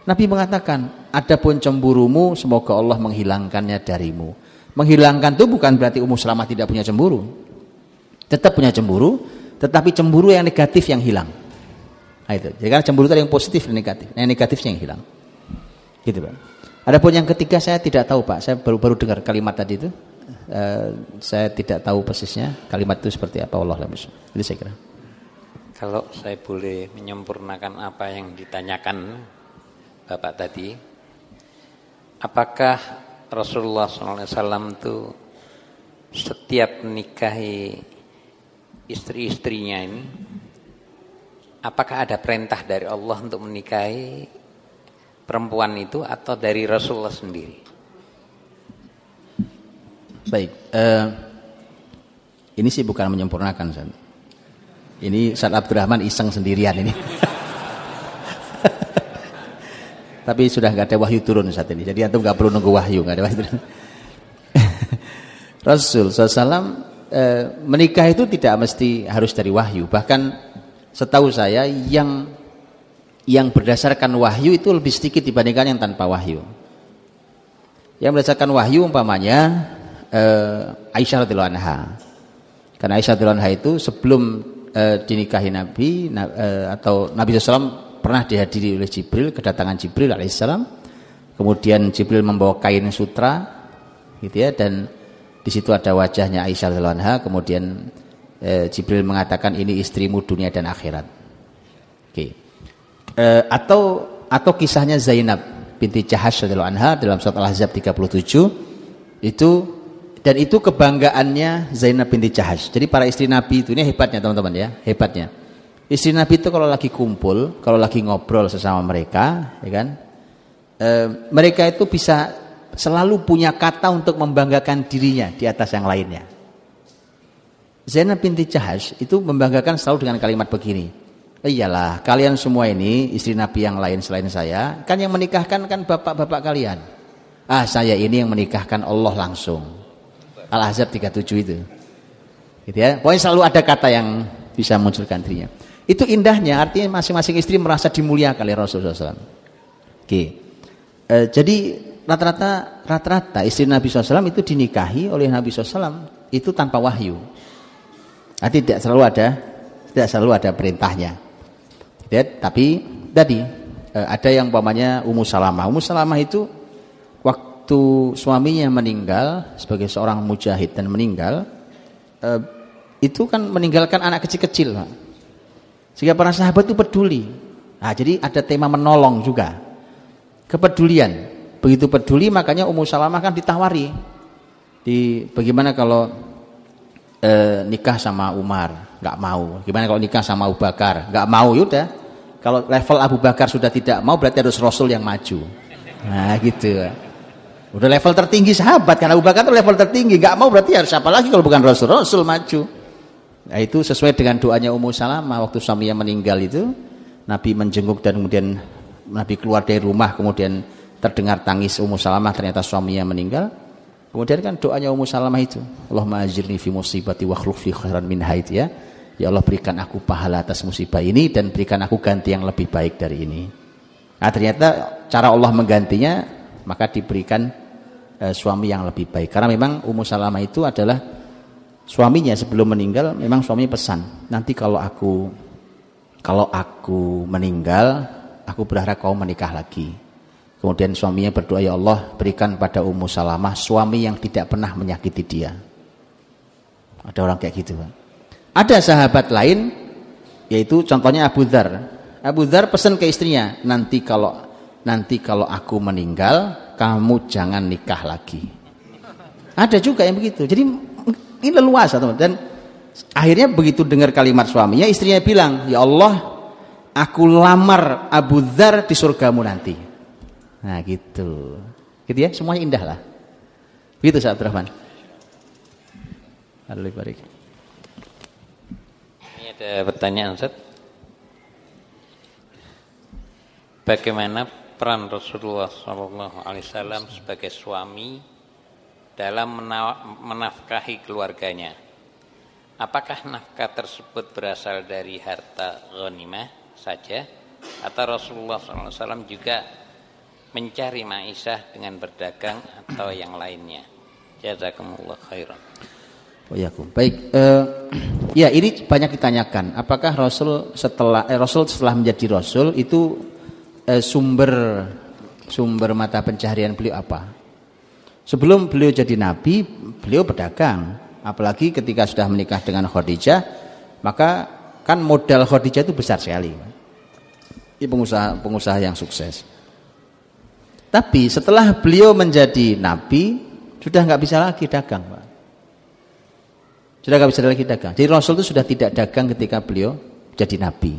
Nabi mengatakan, adapun cemburumu semoga Allah menghilangkannya darimu. Menghilangkan itu bukan berarti Ummu Salamah tidak punya cemburu. Tetap punya cemburu, tetapi cemburu yang negatif yang hilang. Nah, itu. Jadi karena cemburu itu yang positif dan negatif. Nah, yang negatifnya yang hilang. Gitu, Pak. Adapun yang ketiga saya tidak tahu, Pak. Saya baru baru dengar kalimat tadi itu. Eh, saya tidak tahu persisnya kalimat itu seperti apa Allah Itu saya kira. Kalau saya boleh menyempurnakan apa yang ditanyakan Bapak tadi, apakah Rasulullah SAW itu setiap menikahi istri-istrinya ini, apakah ada perintah dari Allah untuk menikahi perempuan itu atau dari Rasulullah sendiri? Baik, uh, ini sih bukan menyempurnakan, San. Ini Ustaz Abdurrahman iseng sendirian ini. Tapi sudah nggak ada wahyu turun saat ini. Jadi antum nggak perlu nunggu wahyu, nggak ada wahyu turun. Rasul SAW eh, menikah itu tidak mesti harus dari wahyu. Bahkan setahu saya yang yang berdasarkan wahyu itu lebih sedikit dibandingkan yang tanpa wahyu. Yang berdasarkan wahyu umpamanya uh, Aisyah radhiyallahu anha. Karena Aisyah radhiyallahu anha itu sebelum uh, dinikahi Nabi uh, atau Nabi SAW pernah dihadiri oleh Jibril, kedatangan Jibril alaihissalam. Kemudian Jibril membawa kain sutra gitu ya dan di situ ada wajahnya Aisyah radhiyallahu anha, kemudian uh, Jibril mengatakan ini istrimu dunia dan akhirat. Oke. Okay. Uh, atau atau kisahnya Zainab binti Jahash radhiyallahu anha dalam surat Al-Ahzab 37 itu dan itu kebanggaannya Zainab binti Jahash. Jadi para istri Nabi itu ini hebatnya teman-teman ya, hebatnya. Istri Nabi itu kalau lagi kumpul, kalau lagi ngobrol sesama mereka, ya kan, e, mereka itu bisa selalu punya kata untuk membanggakan dirinya di atas yang lainnya. Zainab binti Jahash itu membanggakan selalu dengan kalimat begini. Iyalah, kalian semua ini istri Nabi yang lain selain saya, kan yang menikahkan kan bapak-bapak kalian. Ah, saya ini yang menikahkan Allah langsung. Al-Ahzab 37 itu. Gitu ya. Pokoknya selalu ada kata yang bisa munculkan dirinya. Itu indahnya, artinya masing-masing istri merasa dimuliakan oleh Rasulullah SAW. Oke. E, jadi rata-rata rata-rata istri Nabi SAW itu dinikahi oleh Nabi SAW itu tanpa wahyu. Artinya tidak selalu ada tidak selalu ada perintahnya. Ya, tapi tadi e, ada yang umpamanya Ummu Salamah. Ummu Salamah itu waktu suaminya meninggal sebagai seorang mujahid dan meninggal eh, itu kan meninggalkan anak kecil-kecil sehingga para sahabat itu peduli. Nah, jadi ada tema menolong juga. Kepedulian. Begitu peduli makanya Ummu Salamah kan ditawari. Di bagaimana kalau e, nikah sama Umar, nggak mau. Gimana kalau nikah sama Abu Bakar, nggak mau yaudah. Kalau level Abu Bakar sudah tidak mau berarti harus Rasul yang maju. Nah gitu. Udah level tertinggi sahabat karena Abu Bakar itu level tertinggi, nggak mau berarti harus apa lagi kalau bukan Rasul? Rasul maju. Nah itu sesuai dengan doanya Ummu Salamah waktu suaminya meninggal itu, Nabi menjenguk dan kemudian Nabi keluar dari rumah kemudian terdengar tangis Ummu Salamah ternyata suaminya meninggal. Kemudian kan doanya Ummu Salamah itu, Allahumma ajirni fi musibati wa fi khairan minha itu ya. Ya Allah berikan aku pahala atas musibah ini dan berikan aku ganti yang lebih baik dari ini. Nah ternyata cara Allah menggantinya maka diberikan e, suami yang lebih baik. Karena memang Ummu Salamah itu adalah suaminya sebelum meninggal memang suaminya pesan, nanti kalau aku kalau aku meninggal, aku berharap kau menikah lagi. Kemudian suaminya berdoa, ya Allah berikan pada Ummu Salamah suami yang tidak pernah menyakiti dia. Ada orang kayak gitu. Ada sahabat lain, yaitu contohnya Abu Dhar. Abu Dhar pesan ke istrinya, nanti kalau nanti kalau aku meninggal, kamu jangan nikah lagi. Ada juga yang begitu. Jadi ini leluasa teman. Dan akhirnya begitu dengar kalimat suaminya, istrinya bilang, ya Allah, aku lamar Abu Dhar di surgamu nanti. Nah gitu. Gitu ya, semuanya indah lah. Begitu saat Rahman. Barik. Ada pertanyaan Ustaz. Bagaimana peran Rasulullah SAW sebagai suami dalam menafkahi keluarganya? Apakah nafkah tersebut berasal dari harta ghanimah saja atau Rasulullah SAW juga mencari maisha dengan berdagang atau yang lainnya. Jazakumullah khairan. Wayakum. Baik, uh, ya ini banyak ditanyakan. Apakah Rasul setelah eh, Rasul setelah menjadi Rasul itu uh, sumber sumber mata pencaharian beliau apa? Sebelum beliau jadi Nabi, beliau pedagang. Apalagi ketika sudah menikah dengan Khadijah, maka kan modal Khadijah itu besar sekali. Ini pengusaha pengusaha yang sukses. Tapi setelah beliau menjadi nabi, sudah nggak bisa lagi dagang, Pak. Sudah nggak bisa lagi dagang. Jadi Rasul itu sudah tidak dagang ketika beliau jadi nabi.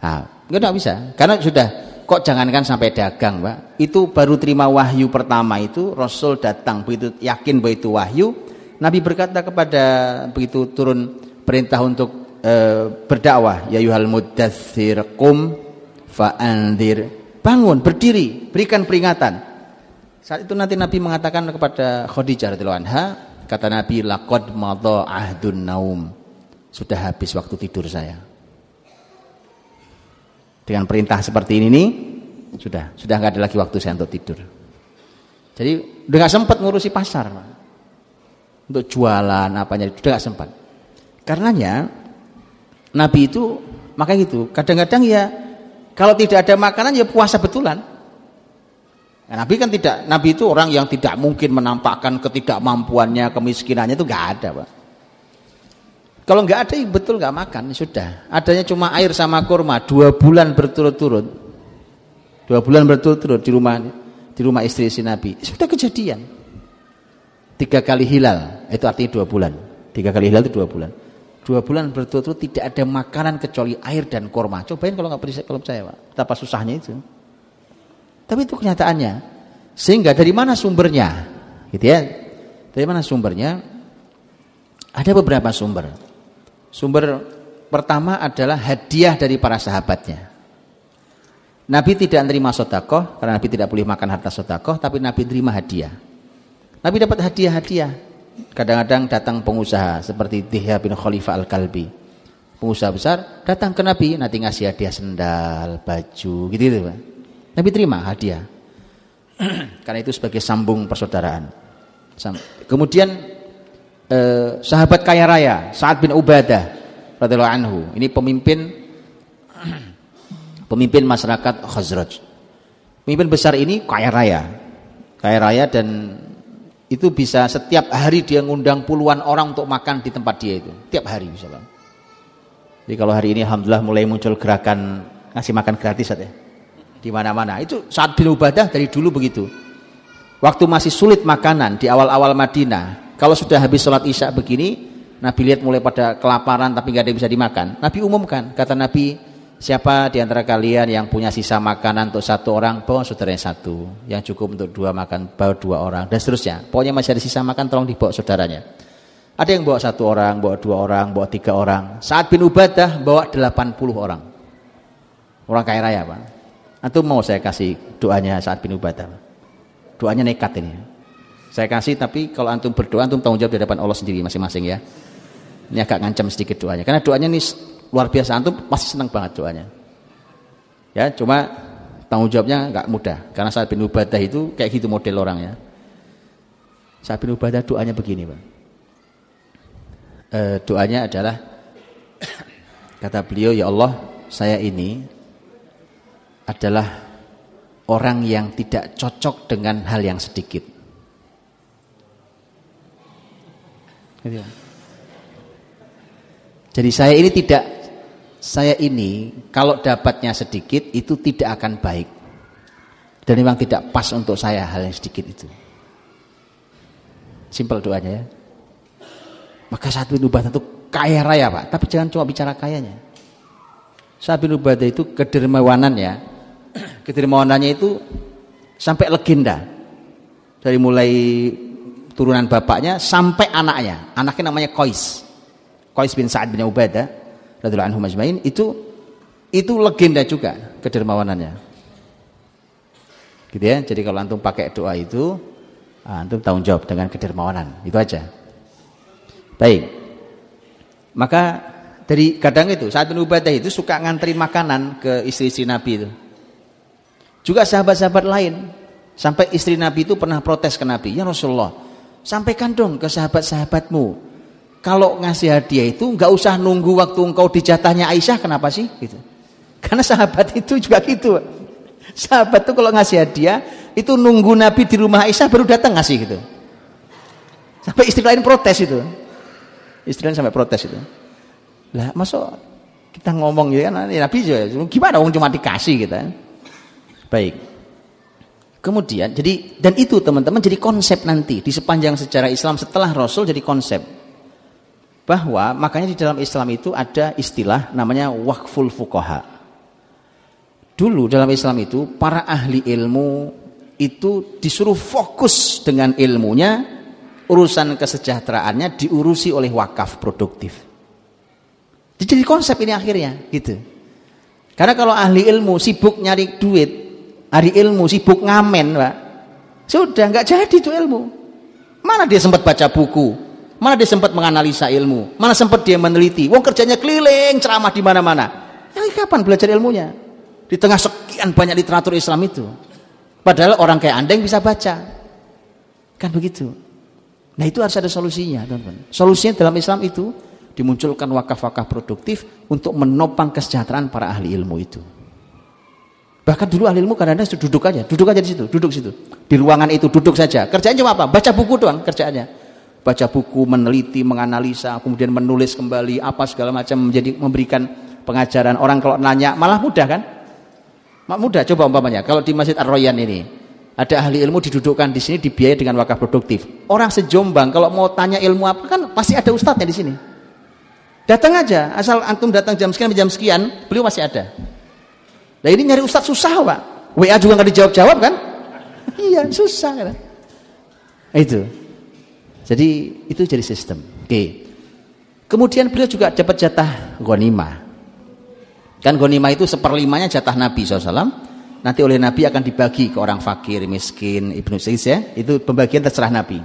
Nah, nggak bisa, karena sudah kok jangankan sampai dagang, Pak. Itu baru terima wahyu pertama itu Rasul datang begitu yakin bahwa itu wahyu, Nabi berkata kepada begitu turun perintah untuk e, berdakwah, ya yuhal mudathir kum fa'andir bangun, berdiri, berikan peringatan. Saat itu nanti Nabi mengatakan kepada Khadijah radhiyallahu anha, kata Nabi laqad madha ahdun naum. Sudah habis waktu tidur saya. Dengan perintah seperti ini nih, sudah, sudah nggak ada lagi waktu saya untuk tidur. Jadi udah nggak sempat ngurusi pasar, untuk jualan apanya, udah nggak sempat. Karenanya Nabi itu makanya gitu, kadang-kadang ya kalau tidak ada makanan ya puasa betulan. Ya, Nabi kan tidak, Nabi itu orang yang tidak mungkin menampakkan ketidakmampuannya, kemiskinannya itu nggak ada, Pak. Kalau nggak ada, betul nggak makan, sudah. Adanya cuma air sama kurma, dua bulan berturut-turut, dua bulan berturut-turut di rumah di rumah istri si Nabi. Sudah kejadian. Tiga kali hilal, itu artinya dua bulan. Tiga kali hilal itu dua bulan. Dua bulan berturut-turut tidak ada makanan kecuali air dan korma. Cobain kalau nggak percaya, kalau percaya Pak. Betapa susahnya itu. Tapi itu kenyataannya. Sehingga dari mana sumbernya? Gitu ya. Dari mana sumbernya? Ada beberapa sumber. Sumber pertama adalah hadiah dari para sahabatnya. Nabi tidak menerima sotakoh karena Nabi tidak boleh makan harta sotakoh, tapi Nabi terima hadiah. Nabi dapat hadiah-hadiah Kadang-kadang datang pengusaha seperti Dihya bin Khalifah Al-Kalbi. Pengusaha besar datang ke Nabi, nanti ngasih hadiah sendal, baju, gitu gitu Pak. Nabi terima hadiah. Karena itu sebagai sambung persaudaraan. Kemudian eh, sahabat kaya raya, Sa'ad bin Ubadah radhiyallahu anhu. Ini pemimpin pemimpin masyarakat Khazraj. Pemimpin besar ini kaya raya. Kaya raya dan itu bisa setiap hari dia ngundang puluhan orang untuk makan di tempat dia itu tiap hari misalnya jadi kalau hari ini alhamdulillah mulai muncul gerakan ngasih makan gratis ya di mana-mana itu saat bin Ubadah dari dulu begitu Waktu masih sulit makanan di awal-awal Madinah, kalau sudah habis sholat isya begini, Nabi lihat mulai pada kelaparan tapi nggak ada yang bisa dimakan. Nabi umumkan, kata Nabi, siapa di antara kalian yang punya sisa makanan untuk satu orang, bawa saudaranya satu. Yang cukup untuk dua makan, bawa dua orang, dan seterusnya. Pokoknya masih ada sisa makan, tolong dibawa saudaranya. Ada yang bawa satu orang, bawa dua orang, bawa tiga orang. Saat bin Ubadah bawa delapan puluh orang. Orang kaya raya, Pak. Antum mau saya kasih doanya saat bin Ubadah. Doanya nekat ini. Saya kasih tapi kalau antum berdoa antum tanggung jawab di hadapan Allah sendiri masing-masing ya. Ini agak ngancam sedikit doanya. Karena doanya ini luar biasa antum pasti senang banget doanya. Ya, cuma tanggung jawabnya nggak mudah karena saat bin Ubadah itu kayak gitu model orangnya. Saat bin Ubadah doanya begini, Pak. E, doanya adalah kata beliau, "Ya Allah, saya ini adalah orang yang tidak cocok dengan hal yang sedikit." Gitu ya. Jadi saya ini tidak saya ini kalau dapatnya sedikit itu tidak akan baik. Dan memang tidak pas untuk saya hal yang sedikit itu. Simpel doanya ya. Maka saat bin Ubadah itu kaya raya Pak, tapi jangan cuma bicara kayanya. Saat bin Ubadah itu kedermawanan ya. Kedermawanannya itu sampai legenda. Dari mulai turunan bapaknya sampai anaknya. Anaknya namanya Qais. Qais bin Sa'ad bin Ubadah radhiyallahu anhu majmain itu itu legenda juga kedermawanannya. Gitu ya. Jadi kalau antum pakai doa itu ah, antum tanggung jawab dengan kedermawanan. Itu aja. Baik. Maka dari kadang itu saat bin Ubadah itu suka ngantri makanan ke istri-istri Nabi itu. Juga sahabat-sahabat lain. Sampai istri Nabi itu pernah protes ke Nabi, "Ya Rasulullah, sampaikan dong ke sahabat-sahabatmu. Kalau ngasih hadiah itu nggak usah nunggu waktu engkau dijatahnya Aisyah kenapa sih? Gitu. Karena sahabat itu juga gitu. Sahabat tuh kalau ngasih hadiah itu nunggu Nabi di rumah Aisyah baru datang ngasih gitu. Sampai istri lain protes itu. Istri lain sampai protes itu. Lah masuk kita ngomong ya kan Nabi juga gimana orang cuma dikasih gitu baik kemudian jadi dan itu teman-teman jadi konsep nanti di sepanjang sejarah Islam setelah Rasul jadi konsep bahwa makanya di dalam Islam itu ada istilah namanya wakful fukoha. Dulu dalam Islam itu para ahli ilmu itu disuruh fokus dengan ilmunya, urusan kesejahteraannya diurusi oleh wakaf produktif. Jadi konsep ini akhirnya gitu. Karena kalau ahli ilmu sibuk nyari duit, ahli ilmu sibuk ngamen, Pak. Sudah nggak jadi itu ilmu. Mana dia sempat baca buku, Mana dia sempat menganalisa ilmu? Mana sempat dia meneliti? Wong kerjanya keliling ceramah di mana-mana. Ya kapan belajar ilmunya? Di tengah sekian banyak literatur Islam itu. Padahal orang kayak Anda yang bisa baca. Kan begitu. Nah itu harus ada solusinya, teman-teman. Solusinya dalam Islam itu dimunculkan wakaf-wakaf produktif untuk menopang kesejahteraan para ahli ilmu itu. Bahkan dulu ahli ilmu kadang-kadang duduk aja, duduk aja di situ, duduk situ. Di ruangan itu duduk saja. Kerjanya cuma apa? Baca buku doang kerjaannya baca buku, meneliti, menganalisa, kemudian menulis kembali apa segala macam menjadi memberikan pengajaran. Orang kalau nanya malah mudah kan? Mak mudah coba umpamanya kalau di Masjid Ar-Royan ini ada ahli ilmu didudukkan di sini dibiayai dengan wakaf produktif. Orang sejombang kalau mau tanya ilmu apa kan pasti ada ustadznya di sini. Datang aja, asal antum datang jam sekian jam sekian, beliau masih ada. Nah ini nyari ustadz susah pak. WA juga nggak dijawab-jawab kan? iya susah kan. Itu. Jadi itu jadi sistem. Oke. Kemudian beliau juga dapat jatah ghanimah. Kan ghanimah itu seperlimanya jatah Nabi SAW. Nanti oleh Nabi akan dibagi ke orang fakir, miskin, ibnu Sa'id ya. Itu pembagian terserah Nabi.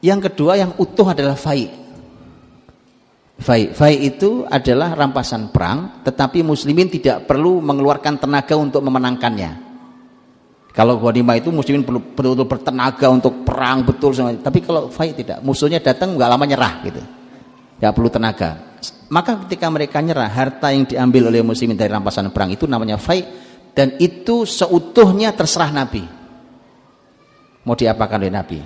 Yang kedua yang utuh adalah fai. Fai. Fai itu adalah rampasan perang, tetapi muslimin tidak perlu mengeluarkan tenaga untuk memenangkannya. Kalau ghanimah itu muslimin perlu betul-betul bertenaga untuk perang betul sama. Tapi kalau fight tidak, musuhnya datang nggak lama nyerah gitu. Nggak perlu tenaga. Maka ketika mereka nyerah, harta yang diambil oleh muslimin dari rampasan perang itu namanya fight dan itu seutuhnya terserah Nabi. Mau diapakan oleh Nabi?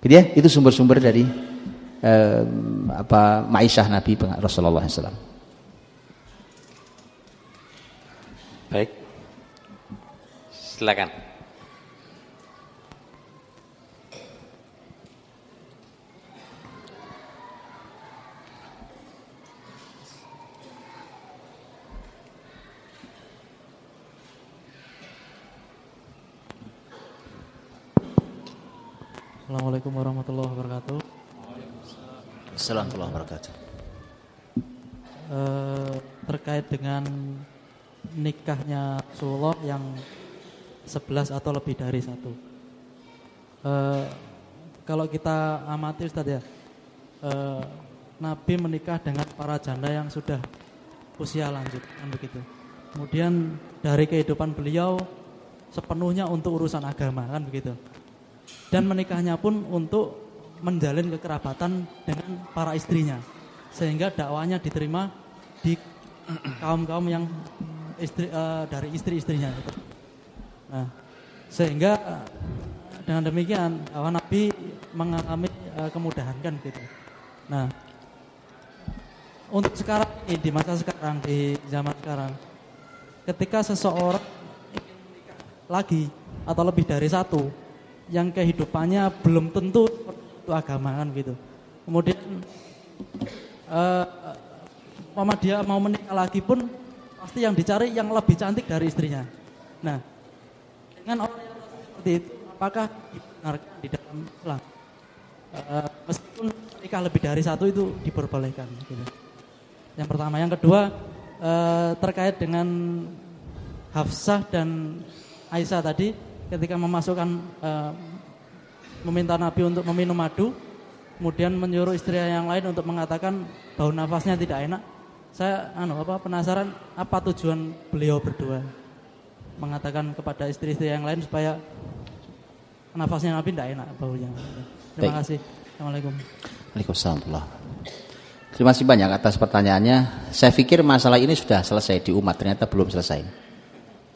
Gitu ya? Itu sumber-sumber dari Eh, apa Maisyah Nabi Rasulullah SAW. Baik, silakan. Assalamualaikum warahmatullahi wabarakatuh. Assalamualaikum warahmatullahi wabarakatuh. Eh, terkait dengan nikahnya Rasulullah yang 11 atau lebih dari satu. Eh, kalau kita amati Ustaz ya, eh, Nabi menikah dengan para janda yang sudah usia lanjut, kan begitu. Kemudian dari kehidupan beliau sepenuhnya untuk urusan agama, kan begitu. Dan menikahnya pun untuk menjalin kekerabatan dengan para istrinya, sehingga dakwanya diterima di kaum kaum yang istri uh, dari istri-istrinya. Gitu. Nah, sehingga uh, dengan demikian uh, Nabi mengalami uh, kemudahan kan gitu. Nah, untuk sekarang ini di masa sekarang di zaman sekarang, ketika seseorang lagi atau lebih dari satu yang kehidupannya belum tentu itu agama kan gitu. Kemudian uh, mama dia mau menikah lagi pun pasti yang dicari yang lebih cantik dari istrinya. Nah, dengan orang yang seperti itu, apakah dibenarkan di dalam Islam? Uh, meskipun nikah lebih dari satu itu diperbolehkan. Gitu. Yang pertama, yang kedua uh, terkait dengan Hafsah dan Aisyah tadi, ketika memasukkan uh, meminta Nabi untuk meminum madu, kemudian menyuruh istri yang lain untuk mengatakan bau nafasnya tidak enak saya anu apa penasaran apa tujuan beliau berdua mengatakan kepada istri-istri yang lain supaya nafasnya Nabi tidak enak baunya. Terima Baik. kasih. Assalamualaikum. Waalaikumsalam. Terima kasih banyak atas pertanyaannya. Saya pikir masalah ini sudah selesai di umat, ternyata belum selesai.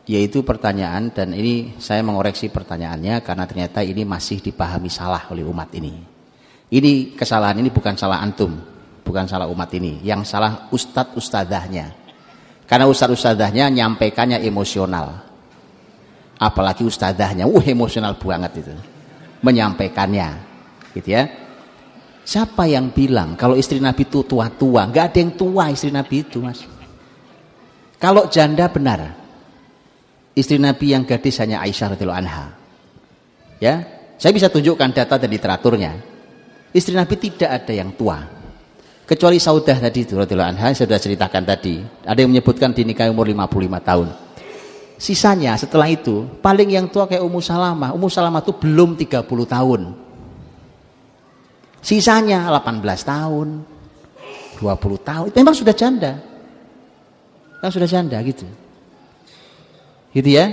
Yaitu pertanyaan dan ini saya mengoreksi pertanyaannya karena ternyata ini masih dipahami salah oleh umat ini. Ini kesalahan ini bukan salah antum, bukan salah umat ini, yang salah ustadz ustadahnya. Karena ustadz ustadahnya nyampaikannya emosional. Apalagi ustadahnya, uh emosional banget itu. Menyampaikannya. Gitu ya. Siapa yang bilang kalau istri Nabi itu tua-tua? Gak ada yang tua istri Nabi itu, Mas. Kalau janda benar. Istri Nabi yang gadis hanya Aisyah radhiyallahu anha. Ya, saya bisa tunjukkan data dan literaturnya. Istri Nabi tidak ada yang tua. Kecuali Saudah tadi itu radhiyallahu anha saya sudah ceritakan tadi. Ada yang menyebutkan dinikahi umur 55 tahun. Sisanya setelah itu paling yang tua kayak Ummu Salamah. Ummu Salamah itu belum 30 tahun. Sisanya 18 tahun, 20 tahun. Memang sudah janda. Memang sudah janda gitu. Gitu ya.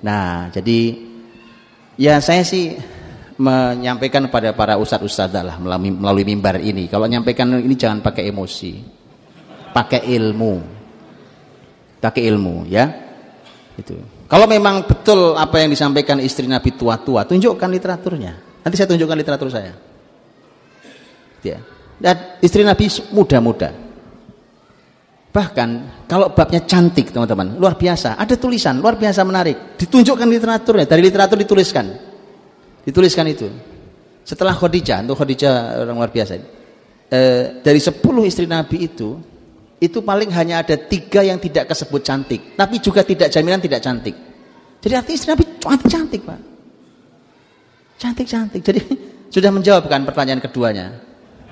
Nah, jadi ya saya sih menyampaikan kepada para ustadz ustadzah lah melalui, melalui mimbar ini. Kalau menyampaikan ini jangan pakai emosi, pakai ilmu, pakai ilmu ya. Itu. Kalau memang betul apa yang disampaikan istri Nabi tua-tua, tunjukkan literaturnya. Nanti saya tunjukkan literatur saya. Ya. Dan istri Nabi muda-muda. Bahkan kalau babnya cantik teman-teman, luar biasa. Ada tulisan luar biasa menarik. Ditunjukkan literaturnya, dari literatur dituliskan. Dituliskan itu. Setelah Khadijah, untuk Khadijah orang luar biasa. E, dari 10 istri Nabi itu, itu paling hanya ada tiga yang tidak kesebut cantik. Tapi juga tidak jaminan tidak cantik. Jadi artinya istri Nabi cantik-cantik Pak. Cantik-cantik. Jadi sudah menjawabkan pertanyaan keduanya.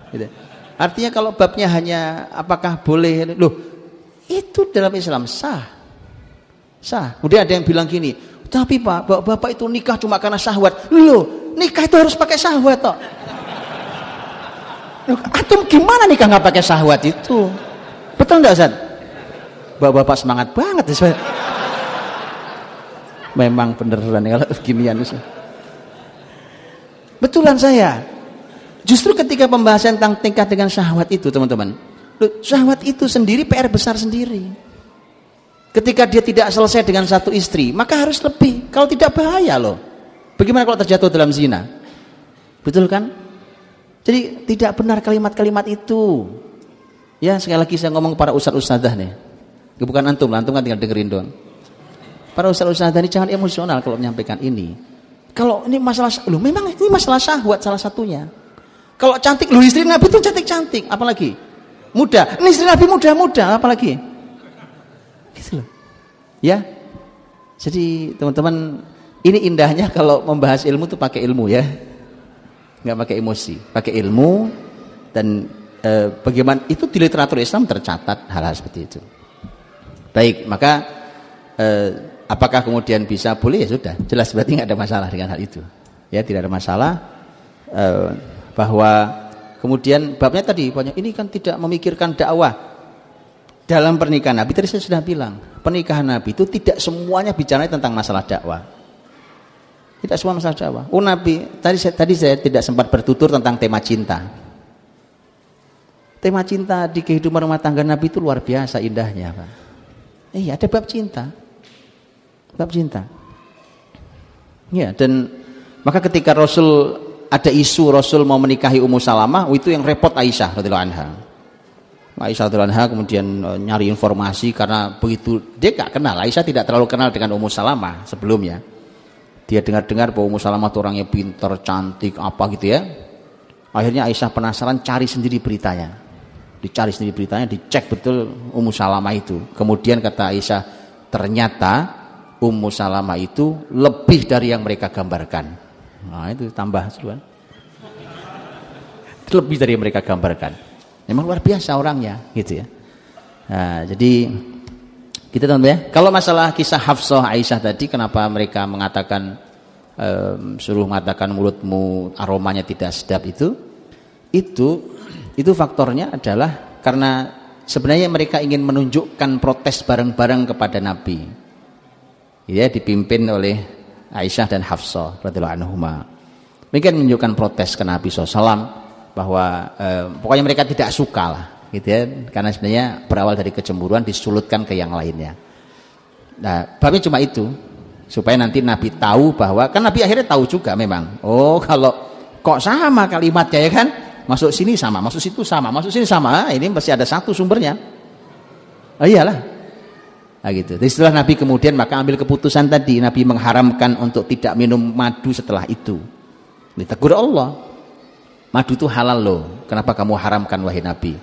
Gitu. Artinya kalau babnya hanya apakah boleh, loh itu dalam Islam sah. Sah. Kemudian ada yang bilang gini, tapi Pak, bapak itu nikah cuma karena syahwat. Loh, nikah itu harus pakai syahwat toh. Atum gimana nikah nggak pakai syahwat itu? Betul nggak Ustaz? Bapak-bapak semangat banget ya. Memang beneran kalau ginian Betulan saya. Justru ketika pembahasan tentang tingkat dengan syahwat itu teman-teman. Syahwat itu sendiri PR besar sendiri. Ketika dia tidak selesai dengan satu istri, maka harus lebih. Kalau tidak bahaya loh. Bagaimana kalau terjatuh dalam zina? Betul kan? Jadi tidak benar kalimat-kalimat itu. Ya sekali lagi saya ngomong para ustadz ustadzah nih. Bukan antum lah, antum kan tinggal dengerin doang. Para ustadz ustadzah ini jangan emosional kalau menyampaikan ini. Kalau ini masalah, lu memang ini masalah syahwat salah satunya. Kalau cantik, lu istri Nabi itu cantik-cantik, apalagi? Muda, ini istri Nabi muda-muda, apalagi? Gitu loh. Ya. Jadi teman-teman ini indahnya kalau membahas ilmu tuh pakai ilmu ya. nggak pakai emosi, pakai ilmu dan eh, bagaimana itu di literatur Islam tercatat hal-hal seperti itu. Baik, maka eh, apakah kemudian bisa boleh ya sudah, jelas berarti nggak ada masalah dengan hal itu. Ya tidak ada masalah eh, bahwa kemudian babnya tadi banyak ini kan tidak memikirkan dakwah. Dalam pernikahan Nabi tadi saya sudah bilang pernikahan Nabi itu tidak semuanya bicara tentang masalah dakwah. Tidak semua masalah dakwah. Oh Nabi tadi saya, tadi saya tidak sempat bertutur tentang tema cinta. Tema cinta di kehidupan rumah tangga Nabi itu luar biasa indahnya Pak. Eh ada bab cinta. Bab cinta. Ya dan maka ketika Rasul ada isu Rasul mau menikahi Ummu Salamah itu yang repot Aisyah radhiyallahu anha. Aisyah Anha kemudian e, nyari informasi karena begitu dia gak kenal. Aisyah tidak terlalu kenal dengan Ummu Salamah sebelumnya. Dia dengar-dengar bahwa Ummu Salamah itu orangnya pintar cantik apa gitu ya. Akhirnya Aisyah penasaran cari sendiri beritanya. Dicari sendiri beritanya dicek betul Ummu Salamah itu. Kemudian kata Aisyah ternyata Ummu Salamah itu lebih dari yang mereka gambarkan nah itu tambah seruan lebih dari yang mereka gambarkan Memang luar biasa orangnya, gitu ya. Nah, jadi kita tahu ya. Kalau masalah kisah Hafsah Aisyah tadi, kenapa mereka mengatakan um, suruh mengatakan mulutmu aromanya tidak sedap itu? Itu itu faktornya adalah karena sebenarnya mereka ingin menunjukkan protes bareng-bareng kepada Nabi. Ya, dipimpin oleh Aisyah dan Hafsah radhiyallahu anhuma. Mereka menunjukkan protes ke Nabi SAW bahwa eh, pokoknya mereka tidak suka lah gitu ya. Karena sebenarnya berawal dari kecemburuan disulutkan ke yang lainnya. Nah babnya cuma itu supaya nanti Nabi tahu bahwa kan Nabi akhirnya tahu juga memang. Oh kalau kok sama kalimatnya ya kan? Masuk sini sama masuk situ sama masuk sini sama. Ah, ini pasti ada satu sumbernya. Oh iyalah nah gitu Jadi setelah Nabi kemudian maka ambil keputusan tadi Nabi mengharamkan untuk tidak minum madu setelah itu ditegur Allah Madu itu halal loh. Kenapa kamu haramkan wahai Nabi?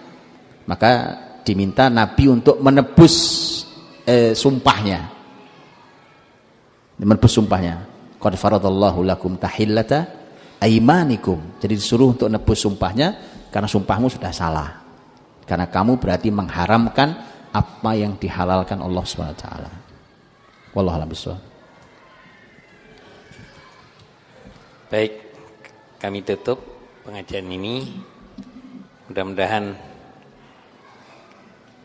Maka diminta Nabi untuk menebus eh, sumpahnya. Menebus sumpahnya. Qad faradallahu lakum tahillata aimanikum. Jadi disuruh untuk menebus sumpahnya karena sumpahmu sudah salah. Karena kamu berarti mengharamkan apa yang dihalalkan Allah Subhanahu wa taala. Wallahu a'lam Baik, kami tutup pengajian ini. Mudah-mudahan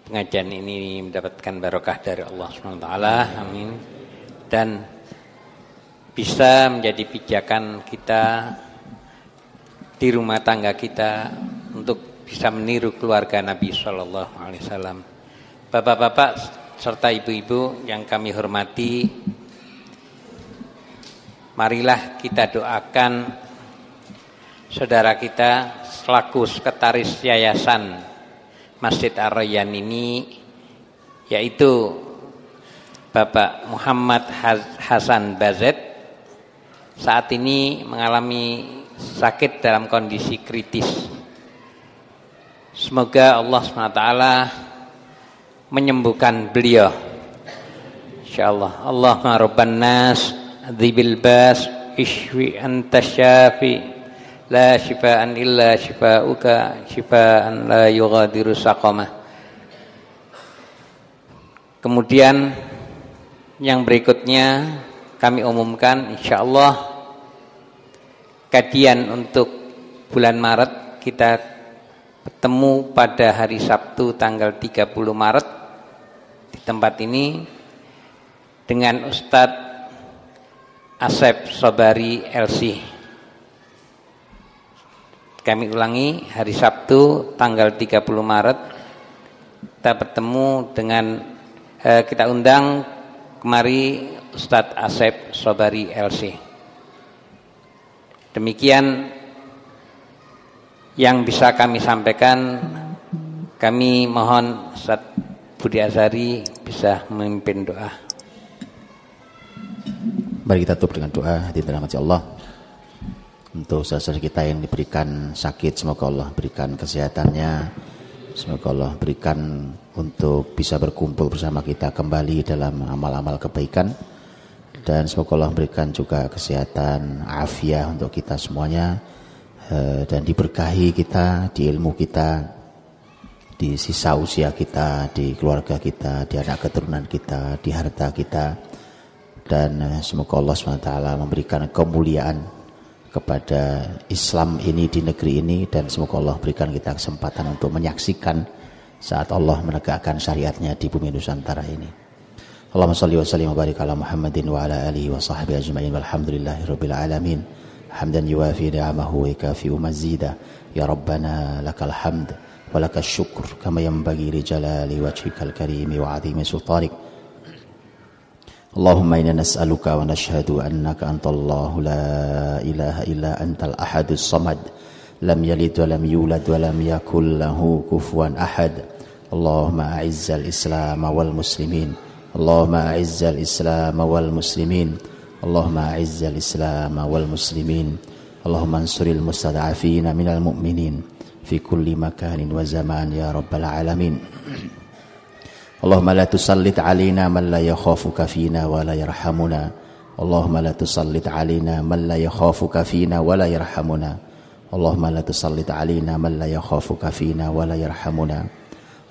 pengajian ini mendapatkan barokah dari Allah SWT. Amin. Dan bisa menjadi pijakan kita di rumah tangga kita untuk bisa meniru keluarga Nabi Shallallahu Alaihi Wasallam. Bapak-bapak serta ibu-ibu yang kami hormati, marilah kita doakan saudara kita selaku sekretaris yayasan Masjid Ar-Rayyan ini yaitu Bapak Muhammad Hasan Bazet saat ini mengalami sakit dalam kondisi kritis. Semoga Allah SWT menyembuhkan beliau. Insyaallah. Allahumma rabban nas dzibil bas ishwi anta syafi La shifaan illa shifauka shifaan la yughadiru saqamah. Kemudian yang berikutnya kami umumkan insyaallah kajian untuk bulan Maret kita bertemu pada hari Sabtu tanggal 30 Maret di tempat ini dengan Ustadz Asep Sobari LC kami ulangi hari Sabtu tanggal 30 Maret kita bertemu dengan eh, kita undang kemari Ustadz Asep Sobari LC. Demikian yang bisa kami sampaikan. Kami mohon Ustadz Budi Azari bisa memimpin doa. Mari kita tutup dengan doa di dalam Allah untuk saudara kita yang diberikan sakit semoga Allah berikan kesehatannya semoga Allah berikan untuk bisa berkumpul bersama kita kembali dalam amal-amal kebaikan dan semoga Allah berikan juga kesehatan afiah untuk kita semuanya dan diberkahi kita di ilmu kita, di sisa usia kita, di keluarga kita, di anak keturunan kita, di harta kita. Dan eh, semoga Allah SWT memberikan kemuliaan kepada Islam ini di negeri ini dan semoga Allah berikan kita kesempatan untuk menyaksikan saat Allah menegakkan syariatnya di bumi Nusantara ini. Allahumma salli wa sallim wa barik ala Muhammadin wa ala alihi wa sahbihi ajma'in walhamdulillahi rabbil alamin. حمدا يوافي نعمه ويكافئ مزيدا. يا ربنا لك الحمد ولك الشكر كما ينبغي لجلال وجهك الكريم وعظيم سلطانك. اللهم إنا نسألك ونشهد أنك أنت الله. لا إله إلا أنت الأحد الصمد. لم يلد ولم يولد ولم يكن له كفوا أحد. اللهم أعز الإسلام والمسلمين. اللهم أعز الإسلام والمسلمين. اللهم أعز الإسلام والمسلمين اللهم انصر المستضعفين من المؤمنين في كل مكان وزمان يا رب العالمين اللهم لا تسلط علينا من لا يخافك فينا ولا يرحمنا اللهم لا تسلط علينا من لا يخافك فينا ولا يرحمنا اللهم لا تسلط علينا من لا يخافك فينا ولا يرحمنا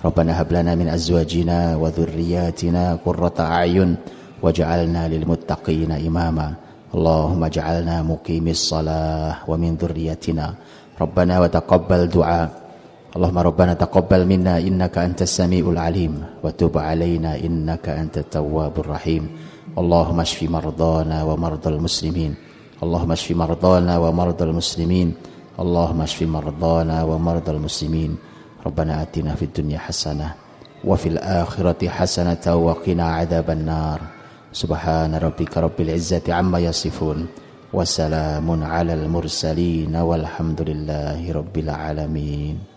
ربنا هب لنا من أزواجنا وذرياتنا قرة أعين واجعلنا للمتقين إماما. اللهم اجعلنا مقيم الصلاة ومن ذريتنا. ربنا وتقبل دعاء. اللهم ربنا تقبل منا إنك أنت السميع العليم. وتب علينا إنك أنت التواب الرحيم. اللهم اشف مرضانا ومرضى المسلمين. اللهم اشف مرضانا ومرضى المسلمين. اللهم اشف مرضانا ومرضى المسلمين. ربنا آتنا في الدنيا حسنة وفي الآخرة حسنة وقنا عذاب النار. Subhana rabbika rabbil izzati amma yasifun. Wassalamun alal mursalin walhamdulillahi rabbil alamin.